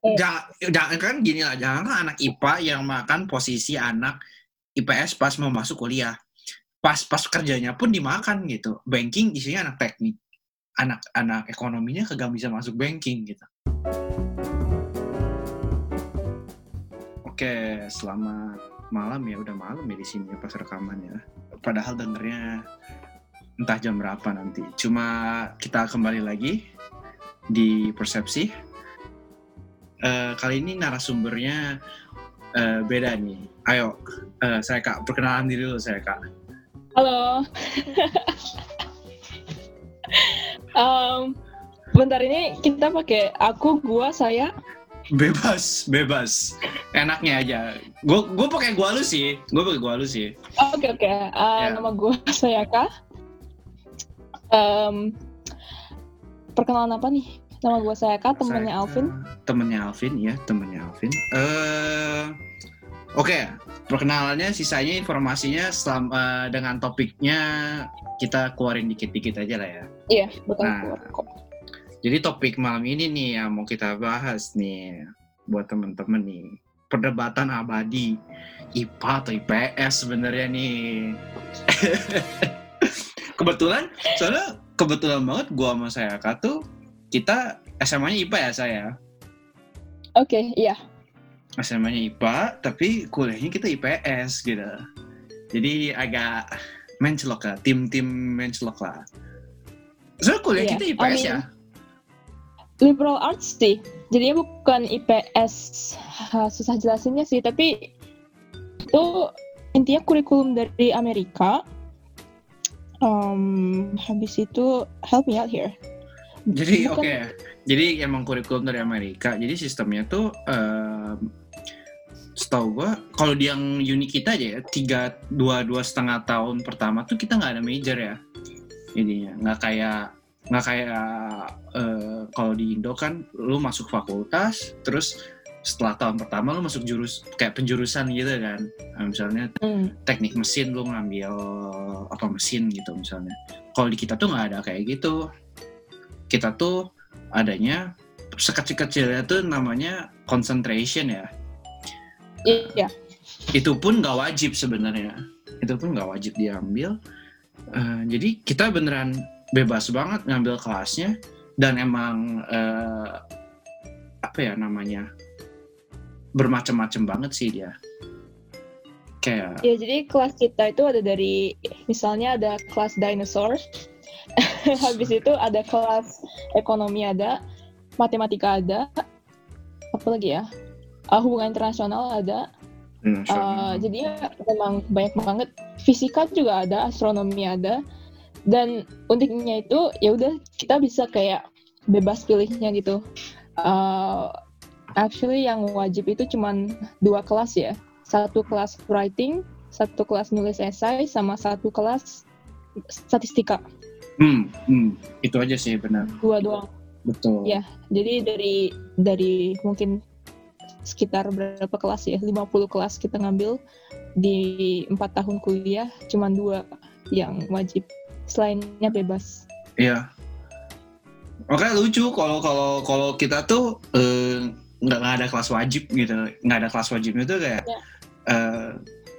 jangan, jangan kan gini lah, jangan kan anak IPA yang makan posisi anak IPS pas mau masuk kuliah. Pas pas kerjanya pun dimakan gitu. Banking isinya anak teknik. Anak-anak ekonominya kagak bisa masuk banking gitu. Oke, selamat malam ya. Udah malam ya di sini pas rekaman ya. Padahal dengernya entah jam berapa nanti. Cuma kita kembali lagi di Persepsi uh, kali ini narasumbernya uh, beda nih. Ayo, uh, saya kak perkenalan diri dulu saya kak. Halo. um, bentar ini kita pakai aku, gua, saya. Bebas, bebas. Enaknya aja. Gue gue pakai gua lu sih. Gue pakai gua lu sih. Oke okay, oke. Okay. Uh, yeah. Nama gue saya kak. Um, perkenalan apa nih? Nama gue saya Kak, temennya Alvin. Temennya Alvin, ya, temennya Alvin. Uh, Oke, okay. perkenalannya, sisanya informasinya selama, uh, dengan topiknya kita keluarin dikit-dikit aja lah ya. Iya, betul. Nah, Jadi topik malam ini nih yang mau kita bahas nih buat temen-temen nih perdebatan abadi IPA atau IPS sebenarnya nih. kebetulan, soalnya kebetulan banget gua sama saya Kak tuh kita SMA-nya IPA ya saya. Oke, okay, iya. SMA-nya IPA, tapi kuliahnya kita IPS gitu. Jadi agak mencelok lah, tim-tim mencelok lah. Soalnya kuliah yeah. kita IPS I mean, ya? Liberal arts sih. Jadinya bukan IPS, susah jelasinnya sih, tapi itu intinya kurikulum dari Amerika. Um, habis itu help me out here. Jadi oke, okay. jadi emang kurikulum dari Amerika. Jadi sistemnya tuh um, setahu gue kalau di yang unik kita aja ya tiga dua dua setengah tahun pertama tuh kita nggak ada major ya ininya nggak kayak nggak kayak uh, kalau di Indo kan lu masuk fakultas terus setelah tahun pertama lu masuk jurus kayak penjurusan gitu kan nah, misalnya mm. teknik mesin lu ngambil apa mesin gitu misalnya kalau di kita tuh nggak ada kayak gitu kita tuh adanya sekecil-kecilnya tuh namanya concentration ya. Iya. Itu pun nggak wajib sebenarnya. Itu pun nggak wajib diambil. Uh, jadi kita beneran bebas banget ngambil kelasnya dan emang uh, apa ya namanya bermacam-macam banget sih dia. Kayak. Ya jadi kelas kita itu ada dari misalnya ada kelas dinosaur habis itu ada kelas ekonomi ada matematika ada apa lagi ya? Uh, hubungan internasional ada. Uh, jadi ya memang banyak banget. Fisika juga ada astronomi ada. Dan uniknya itu ya udah kita bisa kayak bebas pilihnya gitu. Uh, actually yang wajib itu cuman dua kelas ya. Satu kelas writing satu kelas nulis esai sama satu kelas statistika Hmm, hmm, itu aja sih benar. Dua doang. Betul. Ya, jadi dari dari mungkin sekitar berapa kelas ya? 50 kelas kita ngambil di empat tahun kuliah, cuma dua yang wajib. Selainnya bebas. Iya. Oke lucu kalau kalau kalau kita tuh eh, nggak uh, ada kelas wajib gitu, nggak ada kelas wajibnya tuh kayak ya. uh,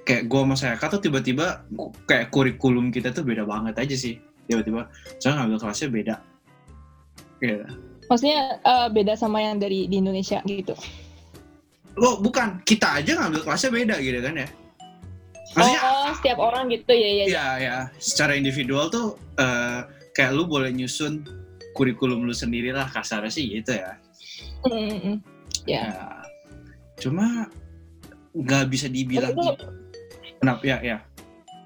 kayak gue sama saya tuh tiba-tiba kayak kurikulum kita tuh beda banget aja sih tiba-tiba saya ngambil kelasnya beda. Gitu. maksudnya uh, beda sama yang dari di Indonesia gitu? Lo bukan. Kita aja ngambil kelasnya beda gitu kan ya? Maksudnya oh, setiap orang gitu ya ya ya. Ya secara individual tuh uh, kayak lu boleh nyusun kurikulum lu sendiri lah kasarnya sih gitu ya. Mm -hmm. ya. ya cuma nggak bisa dibilang gitu. kenapa? Ya ya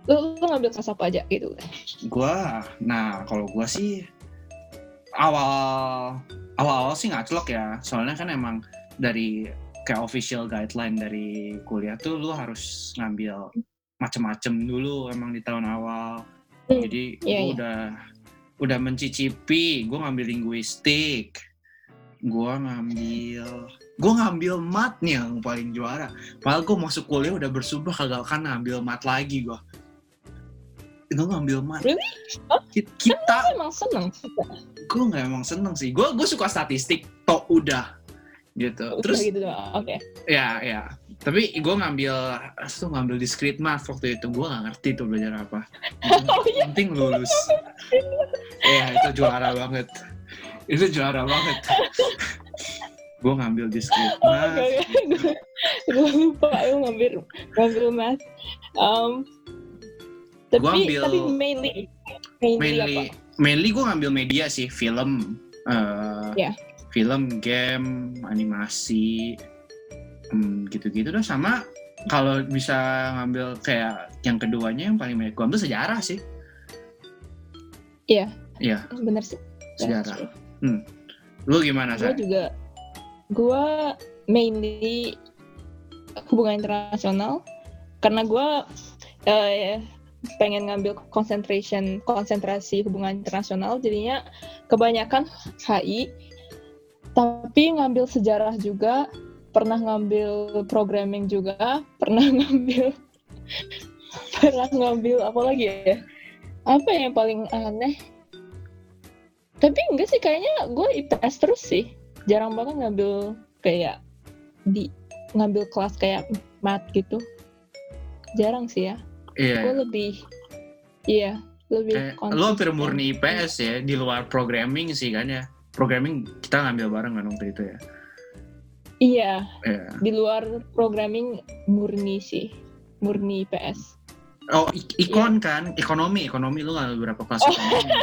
lu, lu ngambil kelas apa aja gitu? Gua nah kalau gua sih awal awal awal sih nggak celok ya. Soalnya kan emang dari kayak official guideline dari kuliah tuh lu harus ngambil macem-macem dulu emang di tahun awal. Hmm, jadi yeah, gue yeah. udah udah mencicipi gue ngambil linguistik gue ngambil gue ngambil mat nih yang paling juara. Padahal gue masuk kuliah udah bersumpah kagak kan ngambil mat lagi gue gue ngambil mat really? oh, kita kan emang seneng gue nggak emang seneng sih gue gue suka statistik toh udah gitu Udah terus gitu doang. Oke. ya ya tapi gue ngambil tuh ngambil discrete math waktu itu gue gak ngerti tuh belajar apa Oh, iya. penting lulus ya itu juara banget itu juara banget gue ngambil discrete Oh, math oke, oke. Gue lupa lu ngambil ngambil math. Um, tapi Gua ambil- tapi mainly mainly, mainly apa? mainly gue ngambil media sih film eh, Ya. film game animasi hmm, gitu-gitu dah sama kalau bisa ngambil kayak yang keduanya yang paling banyak gue ambil sejarah sih Iya. Iya. Bener sih. Sejarah. lu gimana Gue sih juga gue mainly hubungan internasional karena gue eh, pengen ngambil concentration konsentrasi hubungan internasional jadinya kebanyakan HI tapi ngambil sejarah juga pernah ngambil programming juga pernah ngambil pernah ngambil apa lagi ya? Apa yang paling aneh? Tapi enggak sih kayaknya gue IPS terus sih. Jarang banget ngambil kayak di ngambil kelas kayak mat gitu. Jarang sih ya iya. Gue lebih iya lebih Kayak, lu hampir murni IPS ya di luar programming sih kan ya. Programming kita ngambil bareng kan waktu itu ya. Iya. Iya. di luar programming murni sih murni IPS oh ik- ikon kan? Ekonomi ekonomi lu ngambil berapa kelas Oh. ekonomi?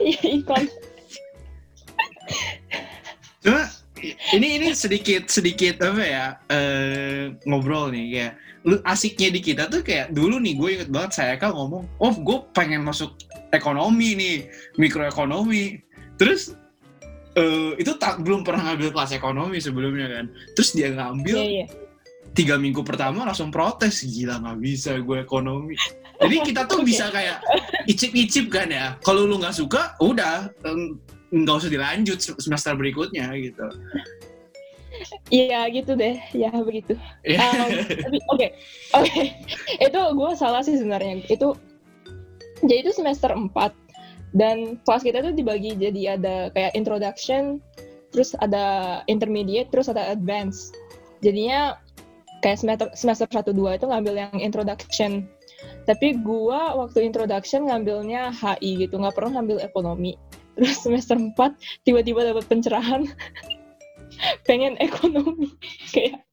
Iya ikon. Cuma ini ini sedikit sedikit apa ya eh, ngobrol nih kayak asiknya di kita tuh kayak dulu nih gue inget banget saya kan ngomong oh gue pengen masuk ekonomi nih mikroekonomi terus eh, itu tak belum pernah ngambil kelas ekonomi sebelumnya kan. Terus dia ngambil iya iya. tiga minggu pertama langsung protes gila nggak bisa gue ekonomi. Jadi kita tuh Oke. bisa kayak icip-icip kan ya. Kalau lu nggak suka udah em, nggak usah dilanjut se- semester berikutnya gitu iya gitu deh. Ya begitu. Ya. Um, tapi oke. Oke. Itu gue salah sih sebenarnya. Itu jadi itu semester 4 dan kelas kita tuh dibagi jadi ada kayak introduction terus ada intermediate terus ada advance jadinya kayak semester semester 1 2 itu ngambil yang introduction. Tapi gua waktu introduction ngambilnya HI gitu. Nggak pernah ngambil ekonomi. Terus semester 4 tiba-tiba dapat pencerahan pengen ekonomi. Kayak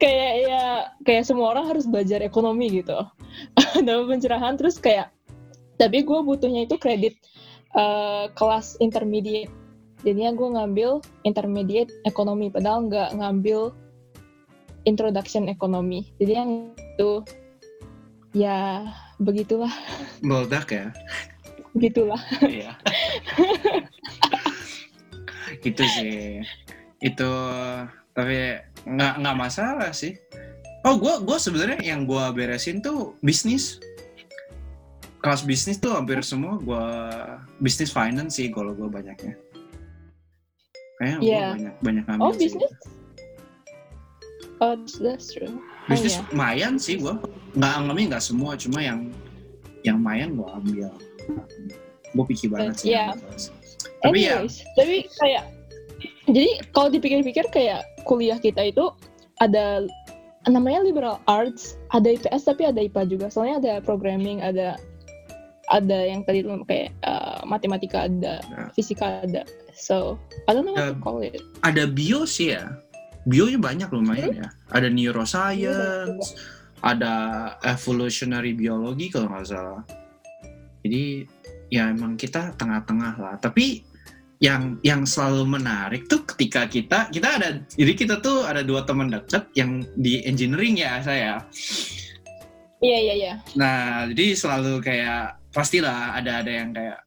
kayak ya kayak semua orang harus belajar ekonomi gitu. Dapat pencerahan terus kayak tapi gue butuhnya itu kredit eh, kelas intermediate. Jadinya gue ngambil intermediate ekonomi padahal nggak ngambil introduction ekonomi. Jadi yang itu ya begitulah. Meledak ya? Begitulah. Iya. Gitu sih itu tapi nggak nggak masalah sih oh gue gue sebenarnya yang gue beresin tuh bisnis kelas bisnis tuh hampir semua gue bisnis finance sih kalau gue banyaknya kayak gue Iya. banyak banyak ngambil oh bisnis oh that's true bisnis Oh, iya. lumayan sih gue nggak ngambil nggak semua cuma yang yang lumayan gue ambil gue pikir banget sih Iya. ambil kelas. tapi ya tapi kayak jadi kalau dipikir-pikir kayak kuliah kita itu ada namanya liberal arts, ada IPS tapi ada IPA juga. Soalnya ada programming, ada ada yang tadi kayak uh, matematika ada, Ya. fisika ada. So, I don't know what to call it. ada bio sih ya bionya banyak lumayan ya ada neuroscience ada evolutionary biology kalau nggak salah jadi ya emang kita tengah-tengah lah tapi yang yang selalu menarik tuh ketika kita kita ada jadi kita tuh ada dua teman dekat yang di engineering ya saya Iya iya iya. Nah, jadi selalu kayak pastilah ada ada yang kayak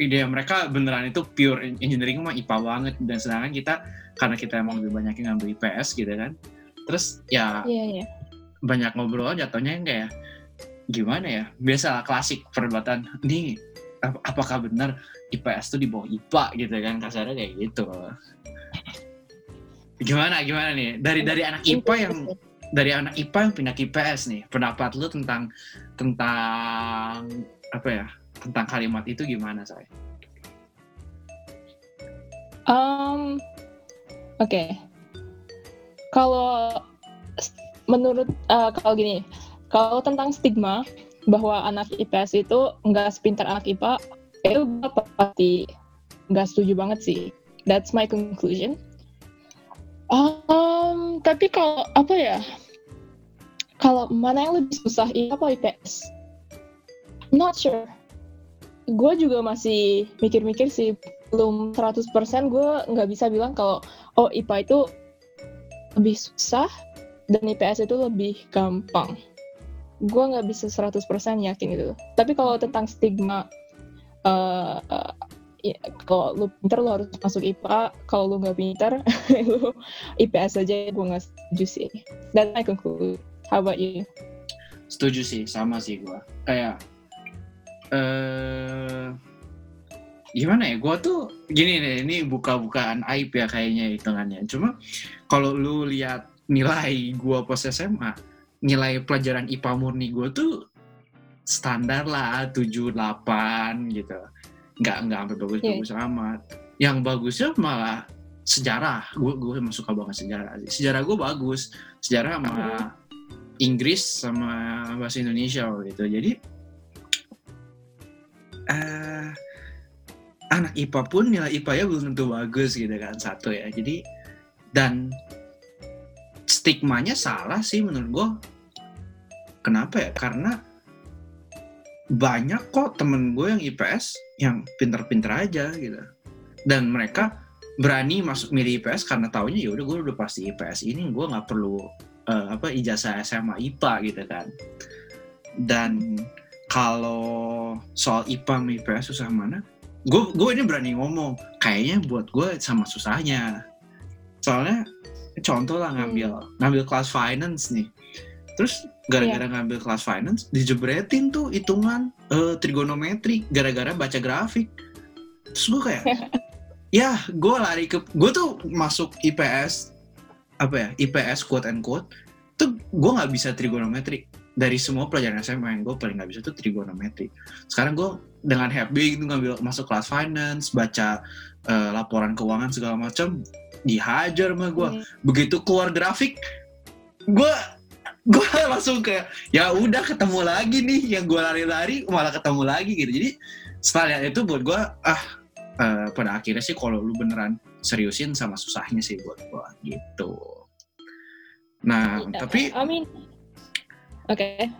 ide mereka beneran itu pure engineering mah IPA banget dan sedangkan kita karena kita emang lebih banyak yang ngambil IPS gitu kan. Terus ya Iya iya. banyak ngobrol jatuhnya yang kayak gimana ya? Biasa klasik perdebatan. Ini ap- apakah benar IPS tuh di bawah IPA gitu kan kasarnya kayak gitu. Gimana gimana nih? Dari dari anak IPA yang dari anak IPA yang pindah ke IPS nih, pendapat lu tentang tentang apa ya? Tentang kalimat itu gimana, saya? Um, Oke. Kalau s- menurut eh, kalau gini, kalau tentang stigma bahwa anak IPS itu nggak sepintar anak IPA, itu gue pasti nggak setuju banget sih. That's my conclusion. Um, tapi kalau apa ya? Kalau mana yang lebih susah IPA apa IPS? I'm not sure. Gue juga masih mikir-mikir sih, belum 100% gue nggak bisa bilang kalau oh IPA itu lebih susah dan IPS itu lebih gampang. Gue nggak bisa 100% yakin itu. Tapi kalau tentang stigma, eh eh, ya, kalau lu pinter lu harus masuk IPA, kalau lu nggak pinter, lu IPS aja gue nggak setuju sih. That's my conclusion. How about you? Setuju sih, sama sih gua. Kayak eh gimana ya? Gua tuh gini deh, ini buka-bukaan aib ya kayaknya hitungannya. Cuma kalau lu lihat nilai gua pas SMA, nilai pelajaran IPA murni gua tuh standar lah 7 8 gitu. Nggak nggak sampai bagus-bagus amat. Yang bagusnya malah sejarah. Gue gue emang suka banget sejarah. Sejarah gue bagus. Sejarah sama Inggris sama bahasa Indonesia gitu. Jadi eh anak IPA pun nilai IPA-nya belum tentu bagus gitu kan satu ya. Jadi dan stigmanya salah sih menurut gue. Kenapa ya? Karena banyak kok temen gue yang IPS yang pinter-pinter aja gitu. Dan mereka berani masuk milih IPS karena taunya ya udah gue udah pasti IPS ini gue nggak perlu eh, apa ijazah SMA IPA gitu kan. Dan kalau soal IPA sama IPS susah mana? Gue gue ini berani ngomong. Kayaknya buat gue sama susahnya. Soalnya contoh lah ngambil ngambil kelas finance nih. Terus gara-gara ngambil kelas finance dijebretin tuh hitungan eh, trigonometri gara-gara baca grafik. Terus gue kayak ya gue lari ke gue tuh masuk IPS apa ya IPS quote and quote tuh gue nggak bisa trigonometri dari semua pelajaran SMA yang gue paling nggak bisa tuh trigonometri sekarang gue dengan happy gitu ngambil masuk kelas finance baca eh, laporan keuangan segala macam dihajar sama gue Hmm. begitu keluar grafik gue gue langsung kayak ya udah ketemu lagi nih yang gue lari-lari malah ketemu lagi gitu. Jadi setelah lihat itu buat gue ah eh, pada akhirnya sih kalau lu beneran seriusin sama susahnya sih buat gue gitu. Nah Iya, tapi I mean, oke,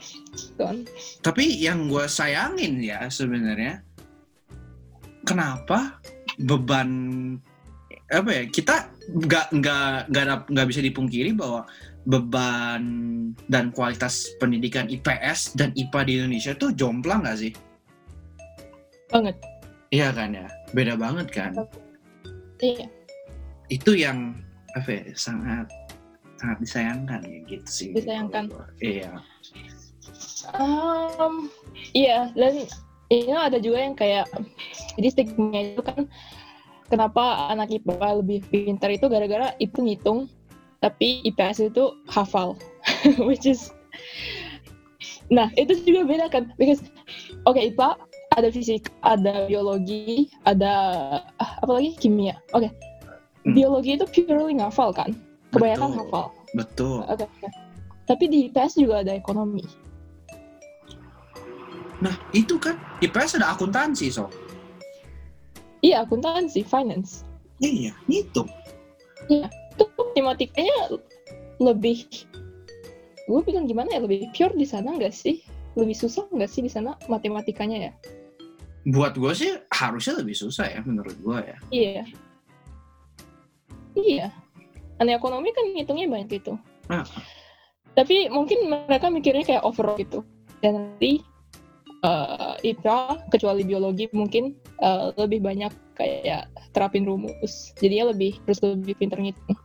go on. tapi yang gue sayangin ya sebenarnya kenapa beban apa ya kita nggak nggak nggak nggak bisa dipungkiri bahwa beban dan kualitas pendidikan IPS dan IPA di Indonesia tuh jomplang nggak sih? Banget. Iya kan ya, beda banget kan. Iya. Itu yang apa ya, sangat sangat disayangkan ya gitu sih. Disayangkan. Iya. Um, iya, dan ini ada juga yang kayak jadi stigma itu kan kenapa anak IPA lebih pintar itu gara-gara itu ngitung tapi IPS itu hafal which is nah itu juga beda kan because oke IPA ada fisik ada biologi ada ah, apa lagi kimia oke Hmm. biologi itu purely ngafal kan kebanyakan Betul. hafal Betul. oke oke. tapi di IPS juga ada ekonomi Nah itu kan IPS ada akuntansi so. iya akuntansi finance Iya, ngitung. Itu matematikanya lebih gue bilang gimana ya lebih pure di sana nggak sih? Lebih susah nggak sih di sana matematikanya ya? Buat gue sih harusnya lebih susah ya menurut gue ya. iya. Iya. Aneh ekonomi kan ngitungnya banyak gitu. Ah. tapi mungkin mereka mikirnya kayak overall gitu. Dan nanti eh, IPA kecuali biologi mungkin eh, lebih banyak kayak terapin rumus jadinya lebih terus lebih pinter ngitung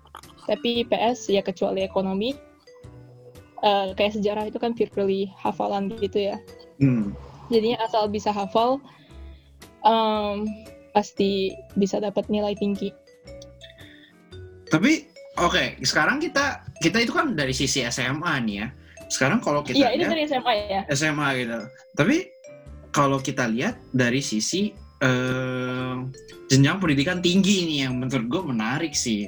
tapi IPS ya kecuali ekonomi eh, kayak sejarah itu kan purely hafalan gitu ya Hmm. jadinya asal bisa hafal em, pasti bisa dapat nilai tinggi Tapi oke, sekarang kita kita itu kan dari sisi SMA nih ya. Sekarang kalau kita iya ini dari SMA ya SMA gitu. Tapi kalau kita lihat dari sisi eh, jenjang pendidikan tinggi nih yang menurut gue menarik sih.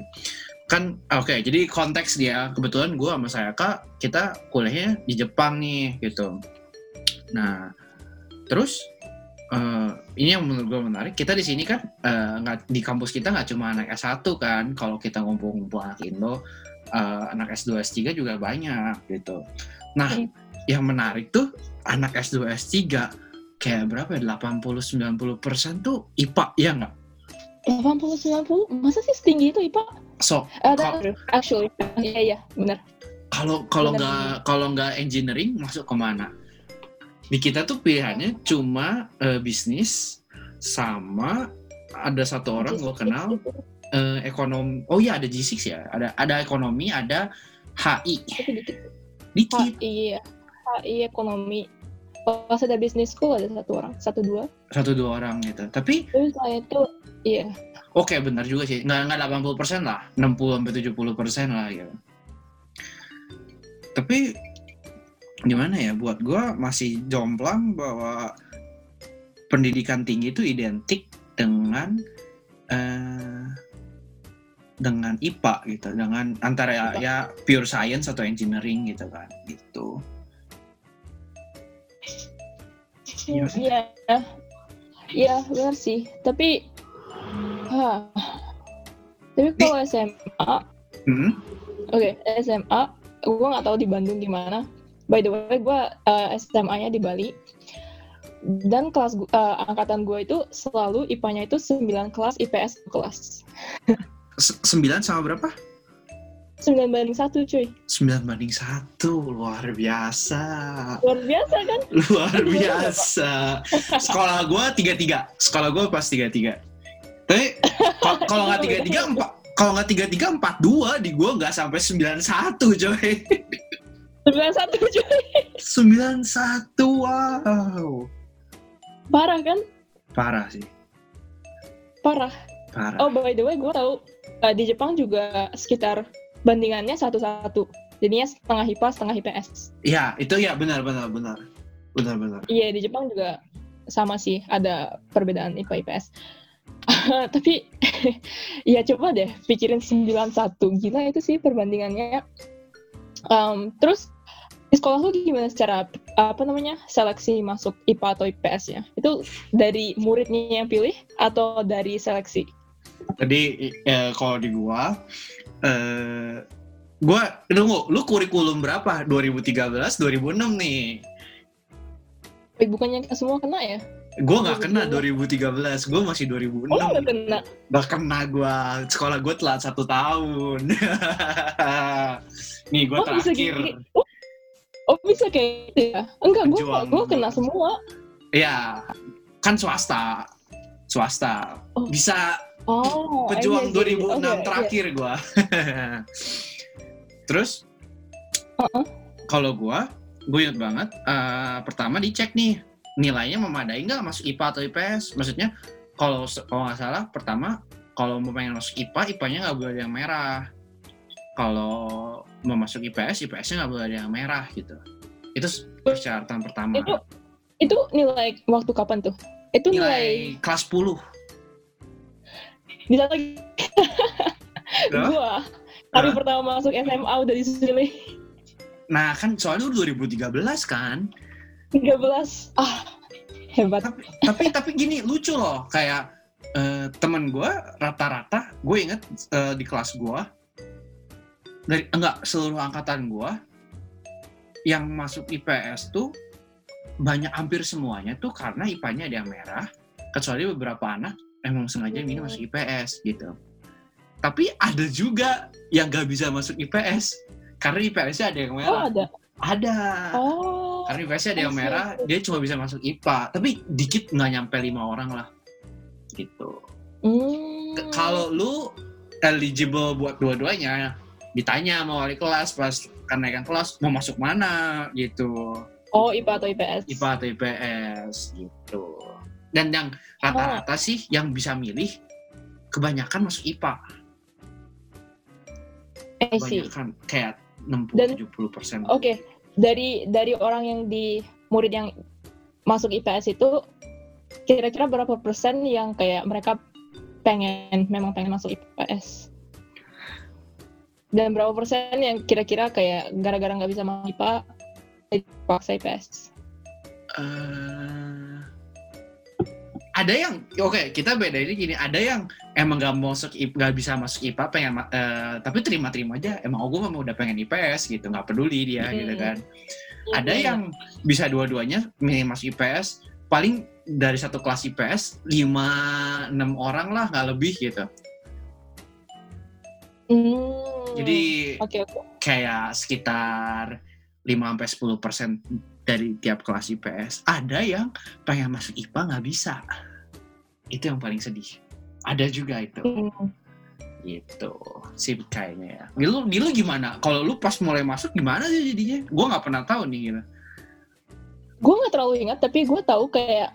kan oke jadi konteks dia kebetulan gue sama saya kak kita kuliahnya di Jepang nih gitu nah terus eh, ini yang menurut gue menarik kita di sini kan nggak di kampus kita nggak cuma anak S1 kan kalau kita ngumpul-ngumpul anak Indo eh, anak S2 S3 juga banyak gitu nah Hmm. yang menarik tuh anak S2 S3 kayak berapa ya 80-90 persen tuh IPA ya nggak 80 90 masa sih setinggi itu IPA? so Ada actually. Iya iya, benar. kalau kalau nggak kalau nggak engineering masuk ke mana di kita tuh pilihannya cuma eh, bisnis sama ada satu orang gue kenal eh, ekonom oh iya ada G6 ya ada ada ekonomi ada HI dikit. dikit HI ya. HI ekonomi. Pas ada business school ada satu orang, satu dua. satu dua orang gitu. Tapi Terus saya itu iya. oke benar juga sih. Nggak nggak 80 persen lah. 60 sampai 70 persen lah gitu. Tapi gimana ya? Buat gue masih jomplang bahwa pendidikan tinggi itu identik dengan eh, dengan IPA gitu. Dengan antara ya, IPA. ya pure science atau engineering gitu kan gitu Iya. Iya. Iya, benar sih. Tapi ah. Tapi kalau SMA, Hmm? oke, SMA, gue nggak tahu di Bandung gimana. By the way, gue SMA-nya di Bali. Dan kelas eh, angkatan gue itu selalu IPA-nya itu 9 kelas, IPS 1 kelas. Se- sembilan sama berapa 9 banding 1 cuy. 9 banding satu luar biasa Luar biasa kan? luar biasa sekolah gue tiga tiga sekolah gue pas tiga tiga tapi kalau nggak tiga tiga empat kalau nggak tiga tiga empat dua di gue nggak sampai sembilan satu coy 91 cuy. sembilan satu wow Parah kan? parah sih Parah. parah Oh, by the way, gue tahu eh, di Jepang juga sekitar bandingannya satu-satu. Jadinya setengah IPA, setengah IPS. ya itu ya benar benar benar benar benar Iya, di Jepang juga sama sih, ada perbedaan IPA IPS. Tapi ya coba deh pikirin 91. Gila itu sih perbandingannya. Em, terus di sekolah lu gimana secara apa namanya seleksi masuk IPA atau IPS ya? Itu dari muridnya yang pilih atau dari seleksi? jadi eh, kalau di gua eh gua tunggu lu kurikulum berapa 2013 2006 nih Eh, Bukannya semua kena ya? gue nggak kena 2013 gue masih 2006 Oh, nggak kena. nggak kena gue sekolah gue telat satu tahun nih gue Oh, bisa terakhir gitu. Oh, oh, bisa kayak gitu ya? Enggak, gue gue kena semua. ya kan swasta swasta Oh. bisa Oh, pejuang iya, iya, 2006 iya. Oke, iya. terakhir gue terus Heeh. kalau gue gue inget banget eh, pertama dicek nih nilainya memadai nggak masuk IPA atau IPS maksudnya kalau kalau nggak salah pertama kalau mau pengen masuk IPA IPA-nya nggak boleh ada yang merah kalau mau masuk IPS IPS-nya nggak boleh ada yang merah gitu itu persyaratan pertama Itu itu nilai waktu kapan tuh? Itu nilai, nilai kelas 10 bisa lagi Berapa? gua hari pertama masuk SMA udah disuruh nah kan soalnya udah 2013 kan 13. Ah, hebat. tapi tapi tapi gini lucu loh kayak eh, temen gue rata-rata gue inget eh, di kelas gue dari enggak seluruh angkatan gue yang masuk IPS tuh banyak hampir semuanya tuh karena IPA-nya ada yang merah kecuali beberapa anak emang sengaja milih masuk IPS gitu tapi ada juga yang gak bisa masuk IPS karena IPS-nya ada yang Oh, merah ada. ada Oh. karena IPS-nya ada yang merah, dia cuma bisa masuk IPA. Tapi dikit nggak nyampe lima orang lah. Gitu. K- Kalau lu eligible buat dua-duanya, ditanya sama wali kelas pas kenaikan kelas mau masuk mana gitu. Oh, IPA atau IPS. IPA atau IPS gitu. Dan yang rata-rata sih yang bisa milih kebanyakan masuk IPA. Kebanyakan kayak 60 Dan- 70 persen. Oke, dari dari orang yang di murid yang masuk IPS itu kira-kira berapa persen yang kayak mereka pengen memang pengen masuk IPS? Dan berapa persen yang kira-kira kayak gara-gara nggak bisa masuk IPA, paksa IPS? Eh, ada yang oke kita beda ini gini ada yang emang mau masuk nggak bisa masuk IPA pengen eh, tapi terima-terima aja emang oh gue memang udah pengen IPS gitu nggak peduli dia Hmm. gitu kan ada Iya. yang bisa dua-duanya milih masuk IPS paling dari satu kelas IPS 5 6 orang lah nggak lebih gitu Hmm. jadi oke. kayak sekitar 5 sampai 10 persen dari tiap kelas IPS. Ada yang pengen masuk IPA nggak bisa. Itu yang paling sedih. Ada juga itu. Hmm. Gitu. Sih kayaknya ya. Di lu, di lu gimana? Kalau lu pas mulai masuk gimana sih jadinya? Gue nggak pernah tahu nih gitu. Gue nggak terlalu ingat, tapi gue tahu kayak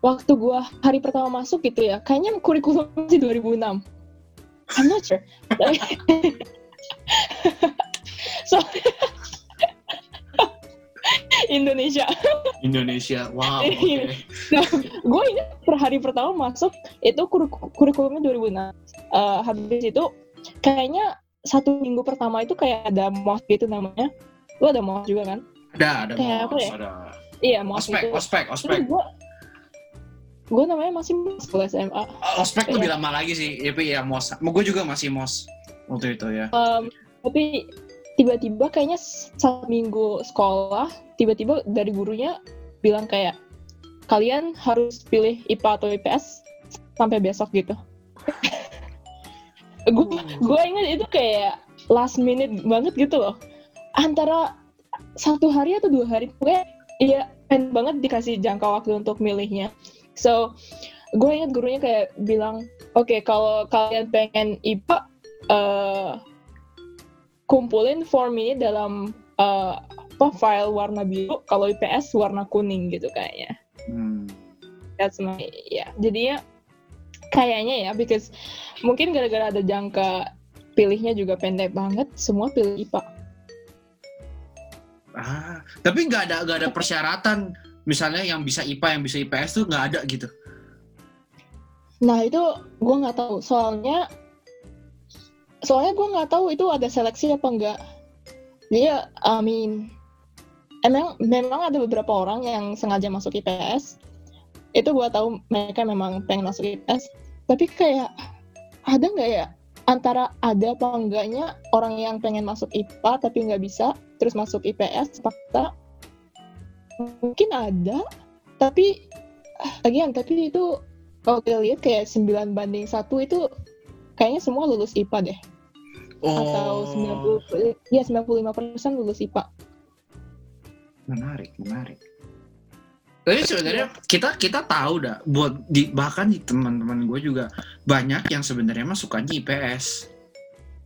waktu gue hari pertama masuk gitu ya, kayaknya kurikulum masih 2006. I'm not sure. Soalnya Indonesia. Indonesia. Wow. Iya. oke. gue ingat per hari pertama masuk itu kur- kurikulumnya 2006. Eh, habis itu kayaknya satu minggu pertama itu kayak ada mos gitu namanya. Lu ada mos juga kan? Ada, ada Kayak apa mos, ya? ada. Iya mos Ospek, itu. ospek, ospek. Terus gue gue namanya masih mos SMA. Oh, Ospek lebih Iya. lama lagi sih. Tapi ya mos. Gue juga masih mos waktu itu ya. Em, tapi tiba-tiba kayaknya satu minggu sekolah tiba-tiba dari gurunya bilang kayak kalian harus pilih IPA atau IPS sampai besok gitu. gue gue ingat itu kayak last minute banget gitu loh. Antara satu hari atau dua hari gue iya pengen banget dikasih jangka waktu untuk milihnya. So gue ingat gurunya kayak bilang, oke kalau kalian pengen IPA eh, kumpulin form ini dalam eh, apa file warna biru, kalau IPS warna kuning gitu kayaknya. Hmm. That's my ya. Jadinya kayaknya ya, because mungkin gara-gara ada jangka pilihnya juga pendek banget, semua pilih IPA. Ah, tapi nggak ada nggak ada persyaratan misalnya yang bisa IPA yang bisa IPS tuh nggak ada gitu. Nah itu gue nggak tahu, soalnya soalnya gue nggak tahu itu ada seleksi apa enggak. Dia, I mean, emang memang ada beberapa orang yang sengaja masuk IPS. Itu gue tahu mereka memang pengen masuk IPS. Tapi kayak ada nggak ya antara ada apa enggaknya orang yang pengen masuk IPA tapi nggak bisa terus masuk IPS fakta mungkin ada tapi lagian tapi itu kalau kita lihat kayak 9 banding satu itu kayaknya semua lulus IPA deh atau Oh, 90 ya 95% lulus IPA. menarik, menarik. Tapi sebenarnya kita kita tahu dah buat di, bahkan di teman-teman gue juga banyak yang sebenarnya mah sukanya IPS.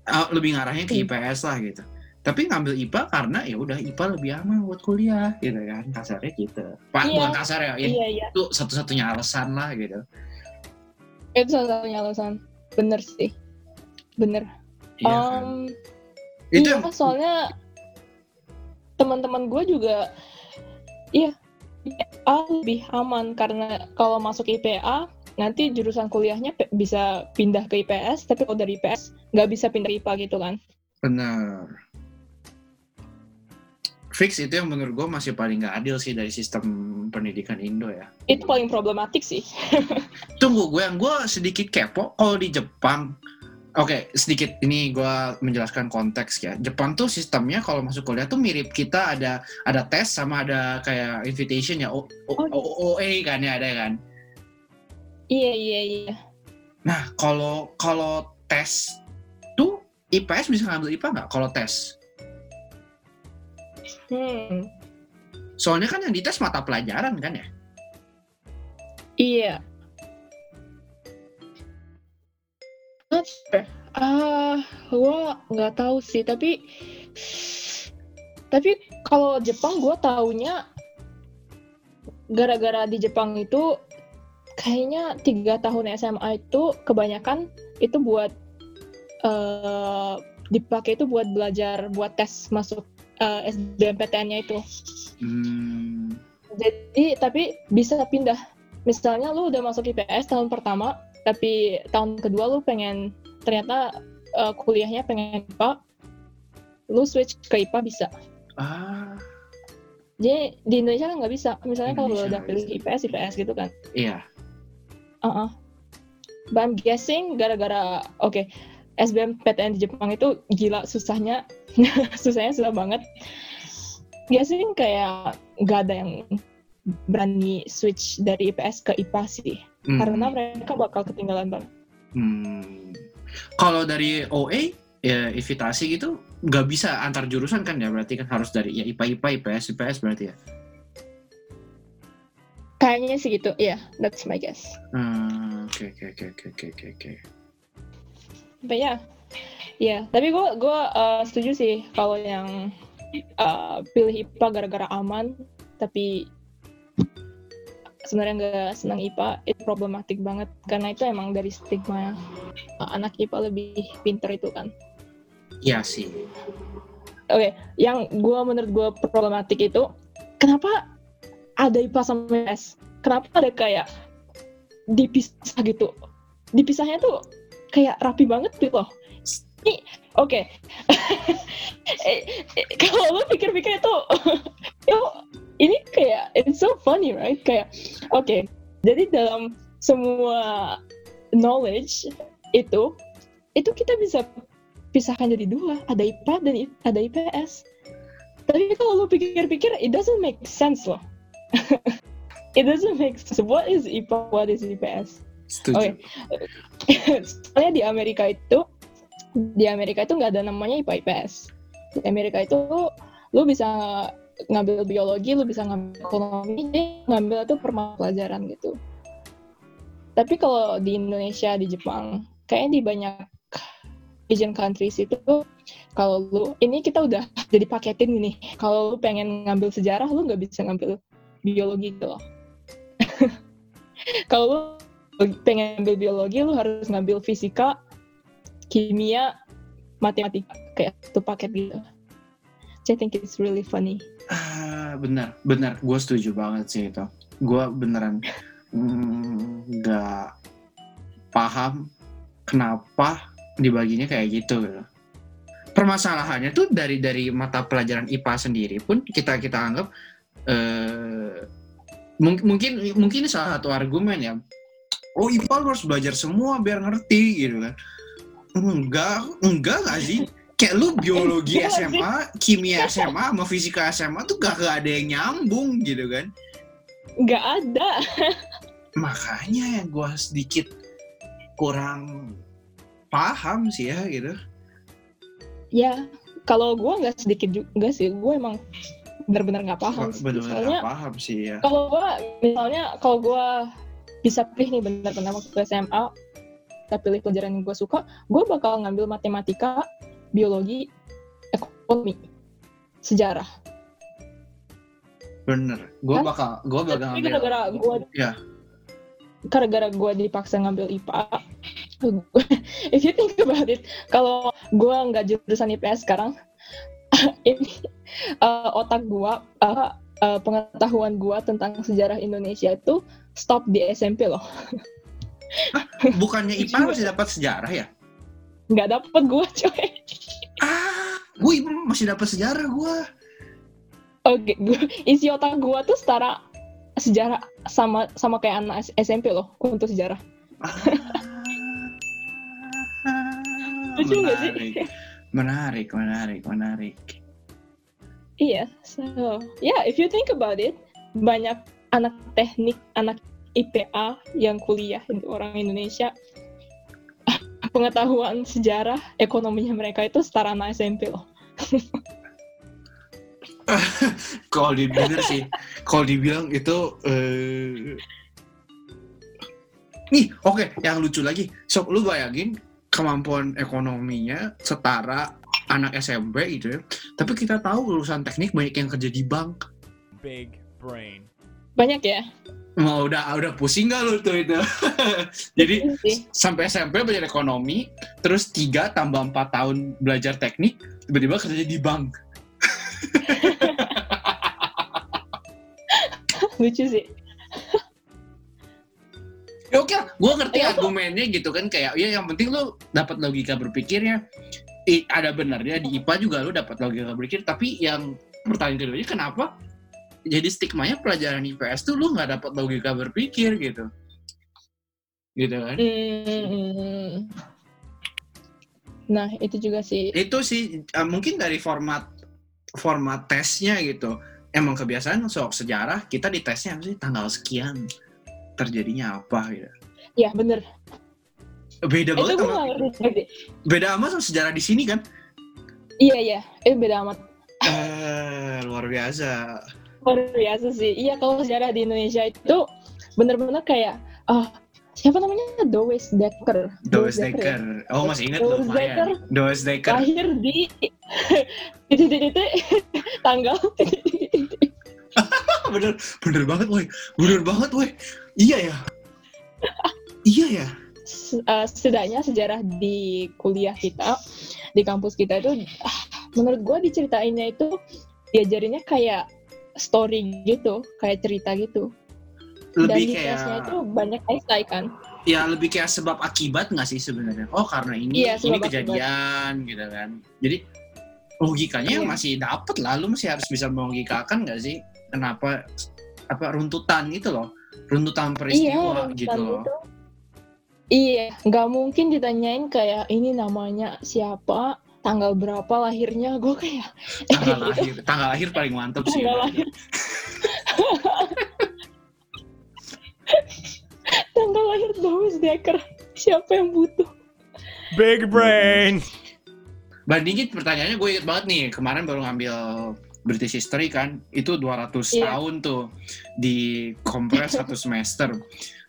Ah, lebih ngarahnya ke. IPS lah gitu. Tapi ngambil IPA karena ya udah IPA lebih aman buat kuliah gitu kan kasarnya gitu. Pak Iya. bukan kasar ya, ya Iya iya, itu satu-satunya alasan lah gitu. itu salah satunya alasan. Bener sih, bener. Iya? Em, Itu iya, yang soalnya teman-teman gue juga, iya, IPA lebih aman karena kalau masuk IPA nanti jurusan kuliahnya bisa pindah ke IPS, tapi kalau dari IPS nggak bisa pindah ke IPA gitu kan. Benar. Fix itu yang menurut gue masih paling nggak adil sih dari sistem pendidikan Indo ya. Itu paling problematik sih. Tunggu gue yang gue sedikit kepo kalau di Jepang. Oke, sedikit ini gue menjelaskan konteks ya. Jepang tuh sistemnya kalau masuk kuliah tuh mirip kita ada ada tes sama ada kayak invitation ya O- O- Oh. O- OA kan ya ada kan. Iya iya iya. Nah kalau kalau tes tuh IPS bisa ngambil IPA nggak kalau tes? Hmm. Soalnya kan yang dites mata pelajaran kan ya. Iya. Sure. Ah, gua nggak tahu sih. Tapi, tapi kalau Jepang gua taunya gara-gara di Jepang itu kayaknya tiga tahun SMA itu kebanyakan itu buat eh dipakai itu buat belajar buat tes masuk eh, SBMPTN-nya itu. Hmm. Jadi tapi bisa pindah. Misalnya lu udah masuk IPS tahun pertama, tapi tahun kedua lu pengen ternyata uh, kuliahnya pengen IPA, lu switch ke IPA bisa. Ah, Jadi di Indonesia kan nggak bisa. Misalnya kalau lu udah pilih. IPS, IPS gitu kan. iya. Uh-uh. But I'm guessing gara-gara oke SBMPTN di Jepang itu gila susahnya, susahnya susah banget. Guessing kayak nggak ada yang berani switch dari IPS ke IPA sih, Hmm. karena mereka bakal ketinggalan banget. Hmm. Kalau dari OA, ya invitasi gitu, nggak bisa antar jurusan kan ya? Berarti kan harus dari ya IPA, IPA, IPS, IPS berarti ya? Kayaknya sih gitu, iya, that's my guess. Hmm, Oke, oke, oke, oke, oke, oke, oke. Ya, ya. Tapi gue gua uh, setuju sih kalau yang uh, pilih IPA gara-gara aman, tapi sebenarnya nggak senang IPA, itu problematik banget karena itu emang dari stigma anak IPA lebih pinter itu kan. Iya sih. Oke, yang gue menurut gue problematik itu kenapa ada IPA sama IPS? Kenapa ada kayak dipisah gitu? Dipisahnya tuh kayak rapi banget gitu loh. Ini oke. Eh, eh, Kalau lo pikir-pikir itu, itu ini kayak it's so funny right? Kayak oke. Jadi dalam semua knowledge itu itu kita bisa pisahkan jadi dua, ada IPA dan ada IPS. Tapi kalau lu pikir-pikir, it doesn't make sense loh. it doesn't make sense. What is IPA? What is IPS? Setuju. Oke. Soalnya di Amerika itu, di Amerika itu nggak ada namanya IPA IPS. Di Amerika itu lu bisa ngambil biologi, lu bisa ngambil ekonomi, jadi ngambil itu per mata pelajaran gitu. Tapi kalau di Indonesia, di Jepang, kayaknya di banyak Asian countries itu kalau lu ini kita udah jadi paketin gini. Kalau lu pengen ngambil sejarah, lu nggak bisa ngambil biologi gitu loh. kalau lu pengen ngambil biologi, lu harus ngambil fisika, kimia, matematika kayak satu paket gitu. I think it's really funny. Ah, benar, benar. Gue setuju banget sih itu. Gue beneran mm, nggak paham kenapa dibaginya kayak gitu. gitu. Permasalahannya tuh dari dari mata pelajaran IPA sendiri pun kita kita anggap mung- mungkin mungkin ini salah satu argumen ya. Oh IPA harus belajar semua biar ngerti gitu kan. Enggak, enggak gak sih? Kayak lu biologi. SMA, kimia SMA, sama fisika SMA tuh gak, gak ada yang nyambung gitu kan. Nggak ada. Makanya yang gue sedikit kurang paham sih ya gitu. Ya, kalau gua nggak sedikit juga sih. Gue emang benar-benar nggak paham. sih. Bener-bener Soalnya gak paham sih ya. kalau gua misalnya kalau gua bisa pilih nih benar-benar waktu SMA kita pilih pelajaran yang gue suka gue bakal ngambil matematika biologi ekonomi sejarah Bener. Gue bakal, gue bakal tapi gara-gara gue Ya. gara-gara gue dipaksa ngambil IPA if you think about it kalau gue nggak jurusan IPS sekarang ini uh, otak gue uh, uh, pengetahuan gue tentang sejarah Indonesia itu stop di SMP loh Bukannya IPA masih dapat sejarah ya? nggak dapet gue coy Ah, gue masih dapat sejarah gue. Oke, gua- isi otak gua tuh setara sejarah sama sama kayak anak SMP loh untuk sejarah. Lucu nggak sih? Menarik, menarik, menarik. Iya, so yeah, if you think about it, banyak anak teknik, anak IPA yang kuliah orang Indonesia pengetahuan sejarah ekonominya mereka itu setara anak SMP loh. Kalau dibener sih, kalau dibilang itu eh nih, oke, yang lucu lagi. So, lu bayangin kemampuan ekonominya setara anak SMP gitu ya. Tapi kita tahu lulusan teknik banyak yang kerja di bank. Big brain. Banyak ya. Mau udah udah pusing gak lu tuh itu? Jadi sampai SMP belajar ekonomi, terus 3 tambah 4 tahun belajar teknik, tiba-tiba kerja di bank. lucu sih. Ya oke, gue ngerti Ya, argumennya gitu kan kayak ya yang penting lu dapat logika berpikirnya. I, ada benarnya di IPA juga lu dapat logika berpikir, tapi yang pertanyaan keduanya kenapa jadi stigmanya pelajaran IPS tuh lu nggak dapat logika berpikir gitu. Gitu kan. Hmm. Nah, itu juga sih. Itu sih eh, mungkin dari format format tesnya gitu. Emang kebiasaan soal sejarah kita di tesnya apa sih tanggal sekian terjadinya apa gitu. Ya, bener. Beda banget sama beda amat sama sejarah di sini kan. Iya, iya. Itu beda amat. Eh, luar biasa. Luar biasa sih. Iya, kalau sejarah di Indonesia itu bener-bener kayak, ah siapa namanya? Does Dekker. Does ya? Dekker. Oh masih inget Does lumayan. Does Dekker. Lahir di titik-titik tanggal bener, bener banget, woi. Bener banget, woi. Iya ya. iya ya. Eh, setidaknya sejarah di kuliah kita di kampus kita itu ah, menurut gua diceritainnya itu diajarinnya kayak story gitu kayak cerita gitu dan Lebih tesnya kayak itu banyak esai kan ya lebih kayak sebab akibat nggak sih sebenarnya? Oh karena ini Iya, ini kejadian gitu kan. Jadi logikanya Iya. masih dapet lah. Lu masih harus bisa melogikakan nggak sih? Kenapa apa runtutan gitu loh? Runtutan peristiwa runtutan gitu loh. itu. iya nggak mungkin ditanyain kayak ini namanya siapa tanggal berapa lahirnya? Gue kayak Tanggal lahir, tanggal lahir paling mantep sih. tanggal lahir. Tanggal lahir Doris Dekker siapa yang butuh? Big brain. bandingin pertanyaannya gue inget banget nih kemarin baru ngambil British History kan itu 200 Iya. tahun tuh di kompres satu semester.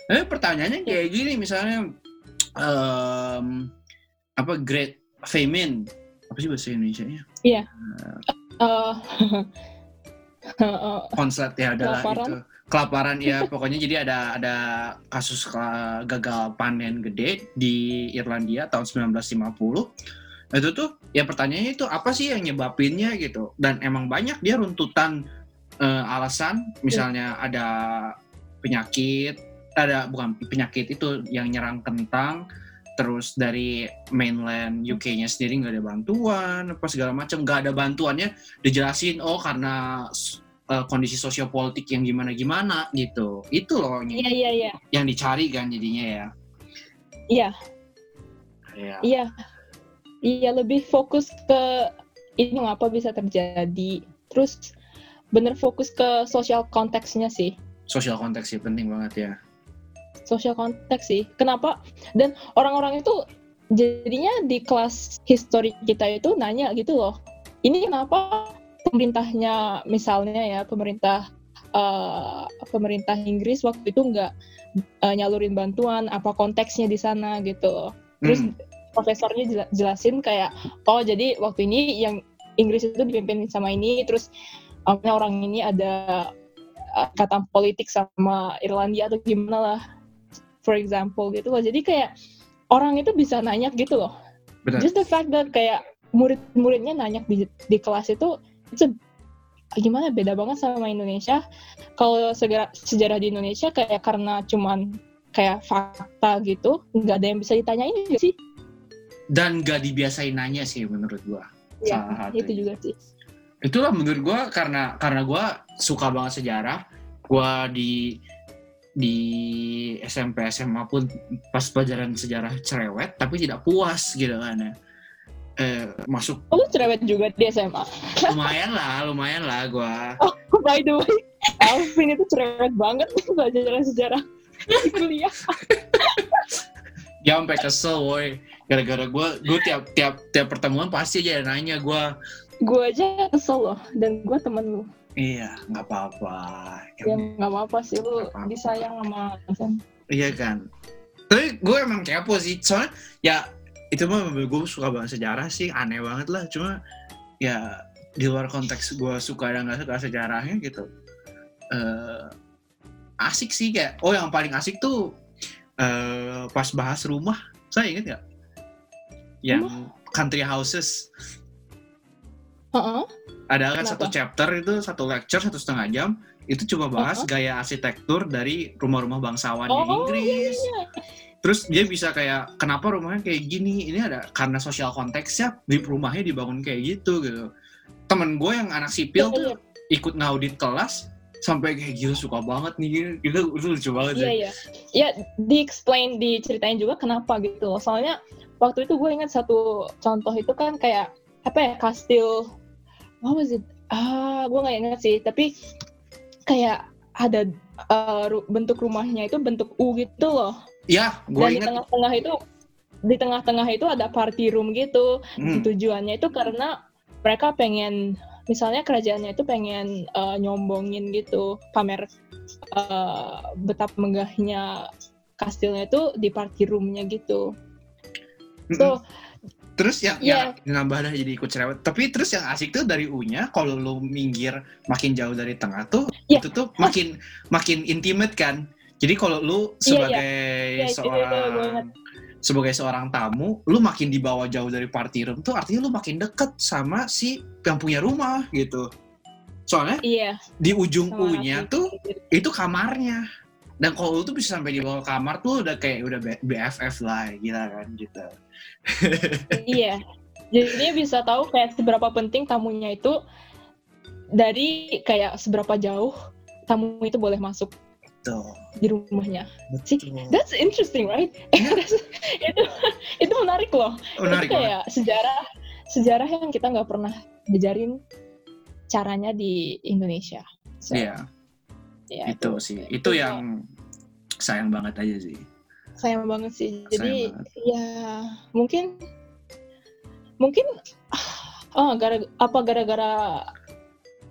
Eh pertanyaannya kayak gini misalnya em, apa Great Famine apa sih bahasa Indonesia nya Eh, eh, konslet ya adalah Kelaparan. itu kelaparan. Ya pokoknya. Jadi ada ada kasus gagal panen gede di Irlandia tahun 1950 itu tuh ya pertanyaannya itu apa sih yang nyebabinnya gitu? Dan emang banyak dia runtutan eh, alasan. Misalnya ada penyakit ada bukan penyakit itu yang nyerang kentang terus dari mainland UK-nya sendiri nggak ada bantuan apa segala macam nggak ada bantuannya dijelasin oh karena eh, kondisi sosiopolitik yang gimana gimana gitu. Itu loh yang, iya iya iya. yang dicari kan jadinya ya. Iya. Iya. iya. Iya lebih fokus ke ini ngapa bisa terjadi. Terus bener fokus ke social konteksnya sih. Sosial konteks sih penting banget ya social konteks sih. Kenapa? Dan orang-orang itu jadinya di kelas history kita itu nanya gitu loh ini kenapa pemerintahnya misalnya ya pemerintah eh, pemerintah Inggris waktu itu nggak eh, nyalurin bantuan apa konteksnya di sana gitu terus Hmm. profesornya jela- jelasin kayak oh jadi waktu ini yang Inggris itu dipimpin sama ini terus um, orang ini ada uh, kata politik sama Irlandia atau gimana lah for example gitu loh. Jadi kayak orang itu bisa nanya gitu loh. Benar. Just the fact that kayak murid-muridnya nanya di, di kelas itu itu gimana? Beda banget sama Indonesia. Kalau sejarah, sejarah di Indonesia kayak karena cuman kayak fakta gitu nggak ada yang bisa ditanyain juga sih. Dan gak dibiasain nanya sih menurut gua. Ya Salah itu juga sih. Itulah menurut gua karena karena gua suka banget sejarah. Gua di di SMP SMA pun pas pelajaran sejarah cerewet tapi tidak puas gitu kan ya. Eh, masuk Oh, lu cerewet juga di SMA lumayan lah lumayan lah gua. Oh by the way Alvin itu cerewet banget belajar sejarah di kuliah. Ya sampai kesel woi gara-gara gua gua tiap tiap tiap pertemuan pasti aja nanya gua. Gue aja kesel loh dan gue temen lu iya nggak apa-apa ya nggak apa-apa sih lu Nggak disayang sama Alvin Iya kan. Tapi gue emang kepo sih. Soalnya ya itu mah gue suka banget sejarah sih. Aneh banget lah. Cuma ya di luar konteks gue suka dan gak suka sejarahnya gitu. eh asik sih kayak. Oh yang paling asik tuh eh pas bahas rumah. Saya inget gak? Yang country houses. Heeh. Ada kan Kenapa? satu chapter itu satu lecture satu setengah jam itu cuma bahas Uh-huh. gaya arsitektur dari rumah-rumah bangsawan di Oh, Inggris. iya. Terus dia bisa kayak kenapa rumahnya kayak gini? Ini ada karena sosial konteksnya di rumahnya dibangun kayak gitu gitu. Temen gue yang anak sipil Iya, tuh ikut ngaudit kelas sampai kayak gila suka banget nih itu itu lucu banget Iya iya. Ya di explain diceritain juga kenapa gitu loh. Soalnya waktu itu gue ingat satu contoh itu kan kayak apa ya kastil what was it? Ah, gue nggak ingat sih. Tapi kayak ada uh, bentuk rumahnya itu bentuk U gitu loh. Ya, gue Dan di tengah-tengah itu di tengah-tengah itu ada party room gitu. Hmm, Tujuannya itu karena mereka pengen misalnya kerajaannya itu pengen uh, nyombongin gitu pamer uh, betapa megahnya kastilnya itu di party roomnya gitu. So Terus yang, Iya. yang nambah dah jadi ikut cerewet. Tapi terus yang asik tuh dari U-nya kalau lu minggir makin jauh dari tengah tuh Iya. itu tuh makin makin intimate kan. Jadi kalau lu Iya, iya. sebagai Iya, itu gue seorang ingat. sebagai seorang tamu, lu makin dibawa jauh dari party room tuh artinya lu makin deket sama si yang punya rumah gitu. Soalnya iya. di ujung U-nya tuh itu kamarnya. Dan kalau lu tuh bisa sampai dibawa kamar tuh udah kayak udah BFF lah gila kan gitu. iya. Jadi dia bisa tahu kayak seberapa penting tamunya itu dari kayak seberapa jauh tamu itu boleh masuk Tuh. di rumahnya. Betul. That's interesting, right? That's- itu itu menarik loh. Menarik itu banget. kayak sejarah sejarah yang kita nggak pernah diajarin caranya di Indonesia. So, Iya, ya, itu sih. Itu yang sayang banget aja sih. sayang banget sih. Jadi banget. ya mungkin mungkin oh gara apa gara-gara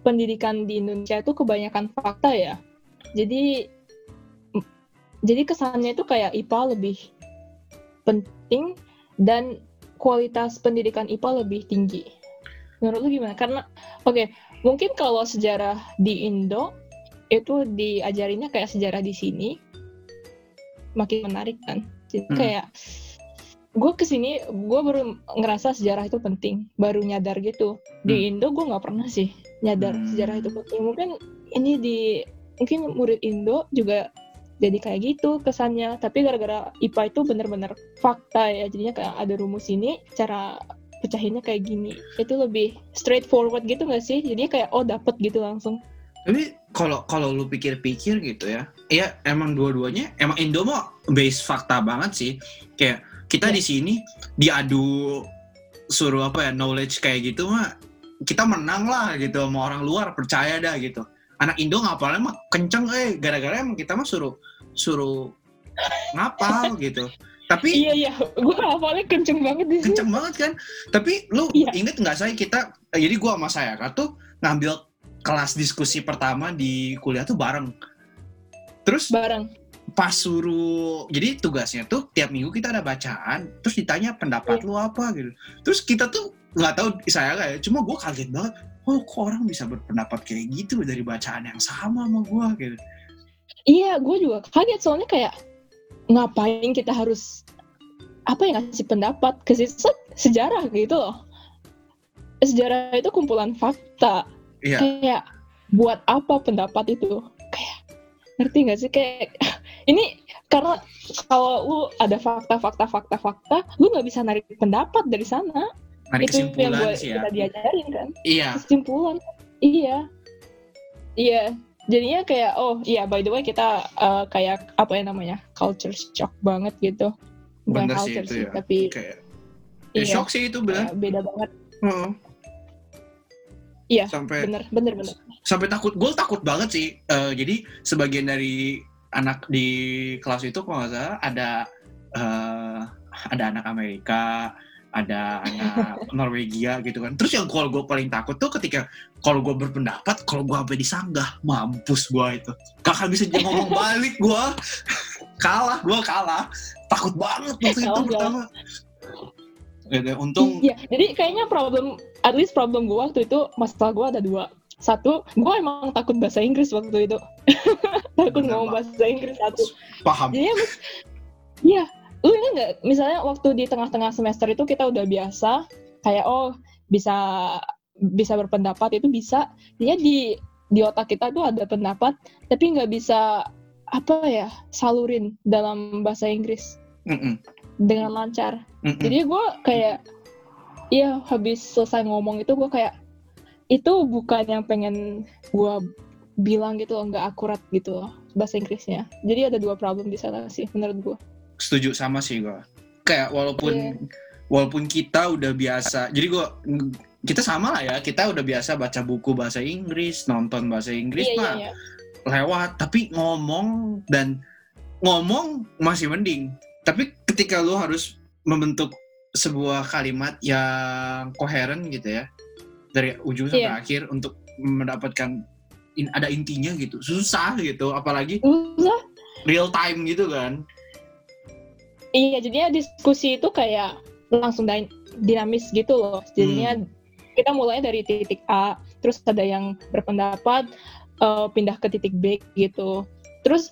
pendidikan di Indonesia itu kebanyakan fakta ya. Jadi jadi kesannya itu kayak IPA lebih penting dan kualitas pendidikan IPA lebih tinggi. Menurut lu gimana? Karena oke, mungkin kalau sejarah di Indo itu diajarinnya kayak sejarah di sini makin menarik kan. Jadi Hmm. kayak gue ke sini gue baru ngerasa sejarah itu penting, baru nyadar gitu. Di Indo gue nggak pernah sih nyadar Hmm. sejarah itu penting. Mungkin ini di mungkin murid Indo juga jadi kayak gitu kesannya. Tapi gara-gara IPA itu bener-bener fakta ya. Jadinya kayak ada rumus ini, cara pecahinnya kayak gini. Itu lebih straightforward gitu nggak sih? Jadi kayak oh dapet gitu langsung. Tapi kalau kalau lu pikir-pikir gitu ya, ya emang dua-duanya emang Indo mah base fakta banget sih. Kayak kita Iya. di sini diadu suruh apa ya knowledge kayak gitu mah kita menang lah gitu sama orang luar percaya dah gitu. Anak Indo ngapalnya mah kenceng eh gara-gara emang kita mah suruh suruh ngapal gitu. Tapi Iya iya, gue hafalnya kenceng banget di sini. kenceng banget kan. Tapi lu Iya. inget nggak saya kita jadi gua sama saya kan tuh ngambil kelas diskusi pertama di kuliah tuh bareng. Terus Bareng. pas suruh jadi tugasnya tuh tiap minggu kita ada bacaan terus ditanya pendapat Iya. lu apa gitu terus kita tuh nggak tahu saya kayak cuma gue kaget banget oh kok orang bisa berpendapat kayak gitu dari bacaan yang sama sama gue gitu Iya, gue juga kaget soalnya kayak ngapain kita harus apa ya ngasih pendapat ke sejarah gitu loh. Sejarah itu kumpulan fakta. Iya. Kayak buat apa pendapat itu? Kayak ngerti nggak sih? Kayak ini karena kalau lu ada fakta fakta fakta fakta, lu nggak bisa narik pendapat dari sana. narik itu yang kesimpulan gue sih ya. kita diajarin kan. iya. Kesimpulan. Iya. Iya. Jadinya kayak oh iya by the way kita uh, kayak apa ya namanya culture shock banget gitu. Bukan Bener sih culture itu sih ya. tapi kayak ya, iya. shock sih itu bener kayak beda banget. Heeh. Iya, sampai bener bener bener. sampai takut gue takut banget sih Eh, jadi sebagian dari anak di kelas itu kalau nggak salah ada eh, ada anak Amerika ada anak Norwegia gitu kan. Terus yang kalau gue paling takut tuh ketika kalau gue berpendapat kalau gue sampai disanggah mampus gue itu. Kakak bisa ngomong balik gue kalah gue kalah. Takut banget waktu itu pertama gitu, untung iya jadi kayaknya problem at least problem gue waktu itu masalah gue ada dua. Satu gue emang takut bahasa Inggris waktu itu. Takut ngomong bahasa Inggris satu. Paham. Jadi iya, lu ingat nggak? Misalnya waktu di tengah-tengah semester itu kita udah biasa, kayak oh bisa bisa berpendapat itu bisa. Dia di di otak kita tuh ada pendapat tapi nggak bisa apa ya salurin dalam bahasa Inggris. Mm-mm. Dengan lancar. Mm-mm. jadi gue kayak iya habis selesai ngomong itu gue kayak itu bukan yang pengen gue bilang gitu loh nggak akurat gitu loh bahasa Inggrisnya. Jadi ada dua problem di sana sih menurut gue setuju sama sih gue kayak walaupun Iya. walaupun kita udah biasa jadi gue kita sama lah ya kita udah biasa baca buku bahasa Inggris nonton bahasa Inggris iya iya mah iya. lewat. Tapi ngomong dan ngomong masih mending tapi ketika lu harus membentuk sebuah kalimat yang koheren gitu ya dari ujung sampai Iya. akhir untuk mendapatkan in- ada intinya gitu susah gitu apalagi real time gitu kan Iya, jadinya diskusi itu kayak langsung dinamis gitu loh. Jadinya kita mulai dari titik A, terus ada yang berpendapat eh, pindah ke titik B gitu. Terus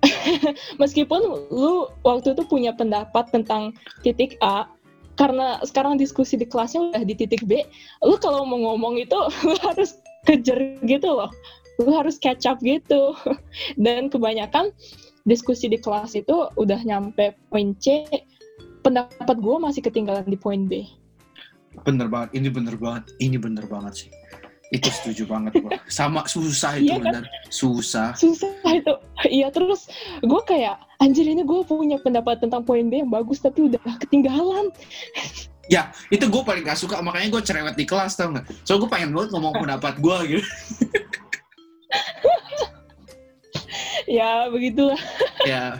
meskipun lu waktu itu punya pendapat tentang titik A, karena sekarang diskusi di kelasnya udah di titik B, lu kalau mau ngomong itu lu harus kejar gitu loh. Lu harus catch up gitu. Dan kebanyakan diskusi di kelas itu udah nyampe poin C, pendapat gue masih ketinggalan di poin B. bener banget ini bener banget ini bener banget sih itu setuju banget gua sama susah itu Iya kan? bener susah Susah itu. Iya, terus gue kayak, anjir ini gue punya pendapat tentang poin B yang bagus, tapi udah ketinggalan. ya itu gue paling gak suka makanya gue cerewet di kelas tau gak so gue pengen banget ngomong pendapat gue gitu ya, begitulah. ya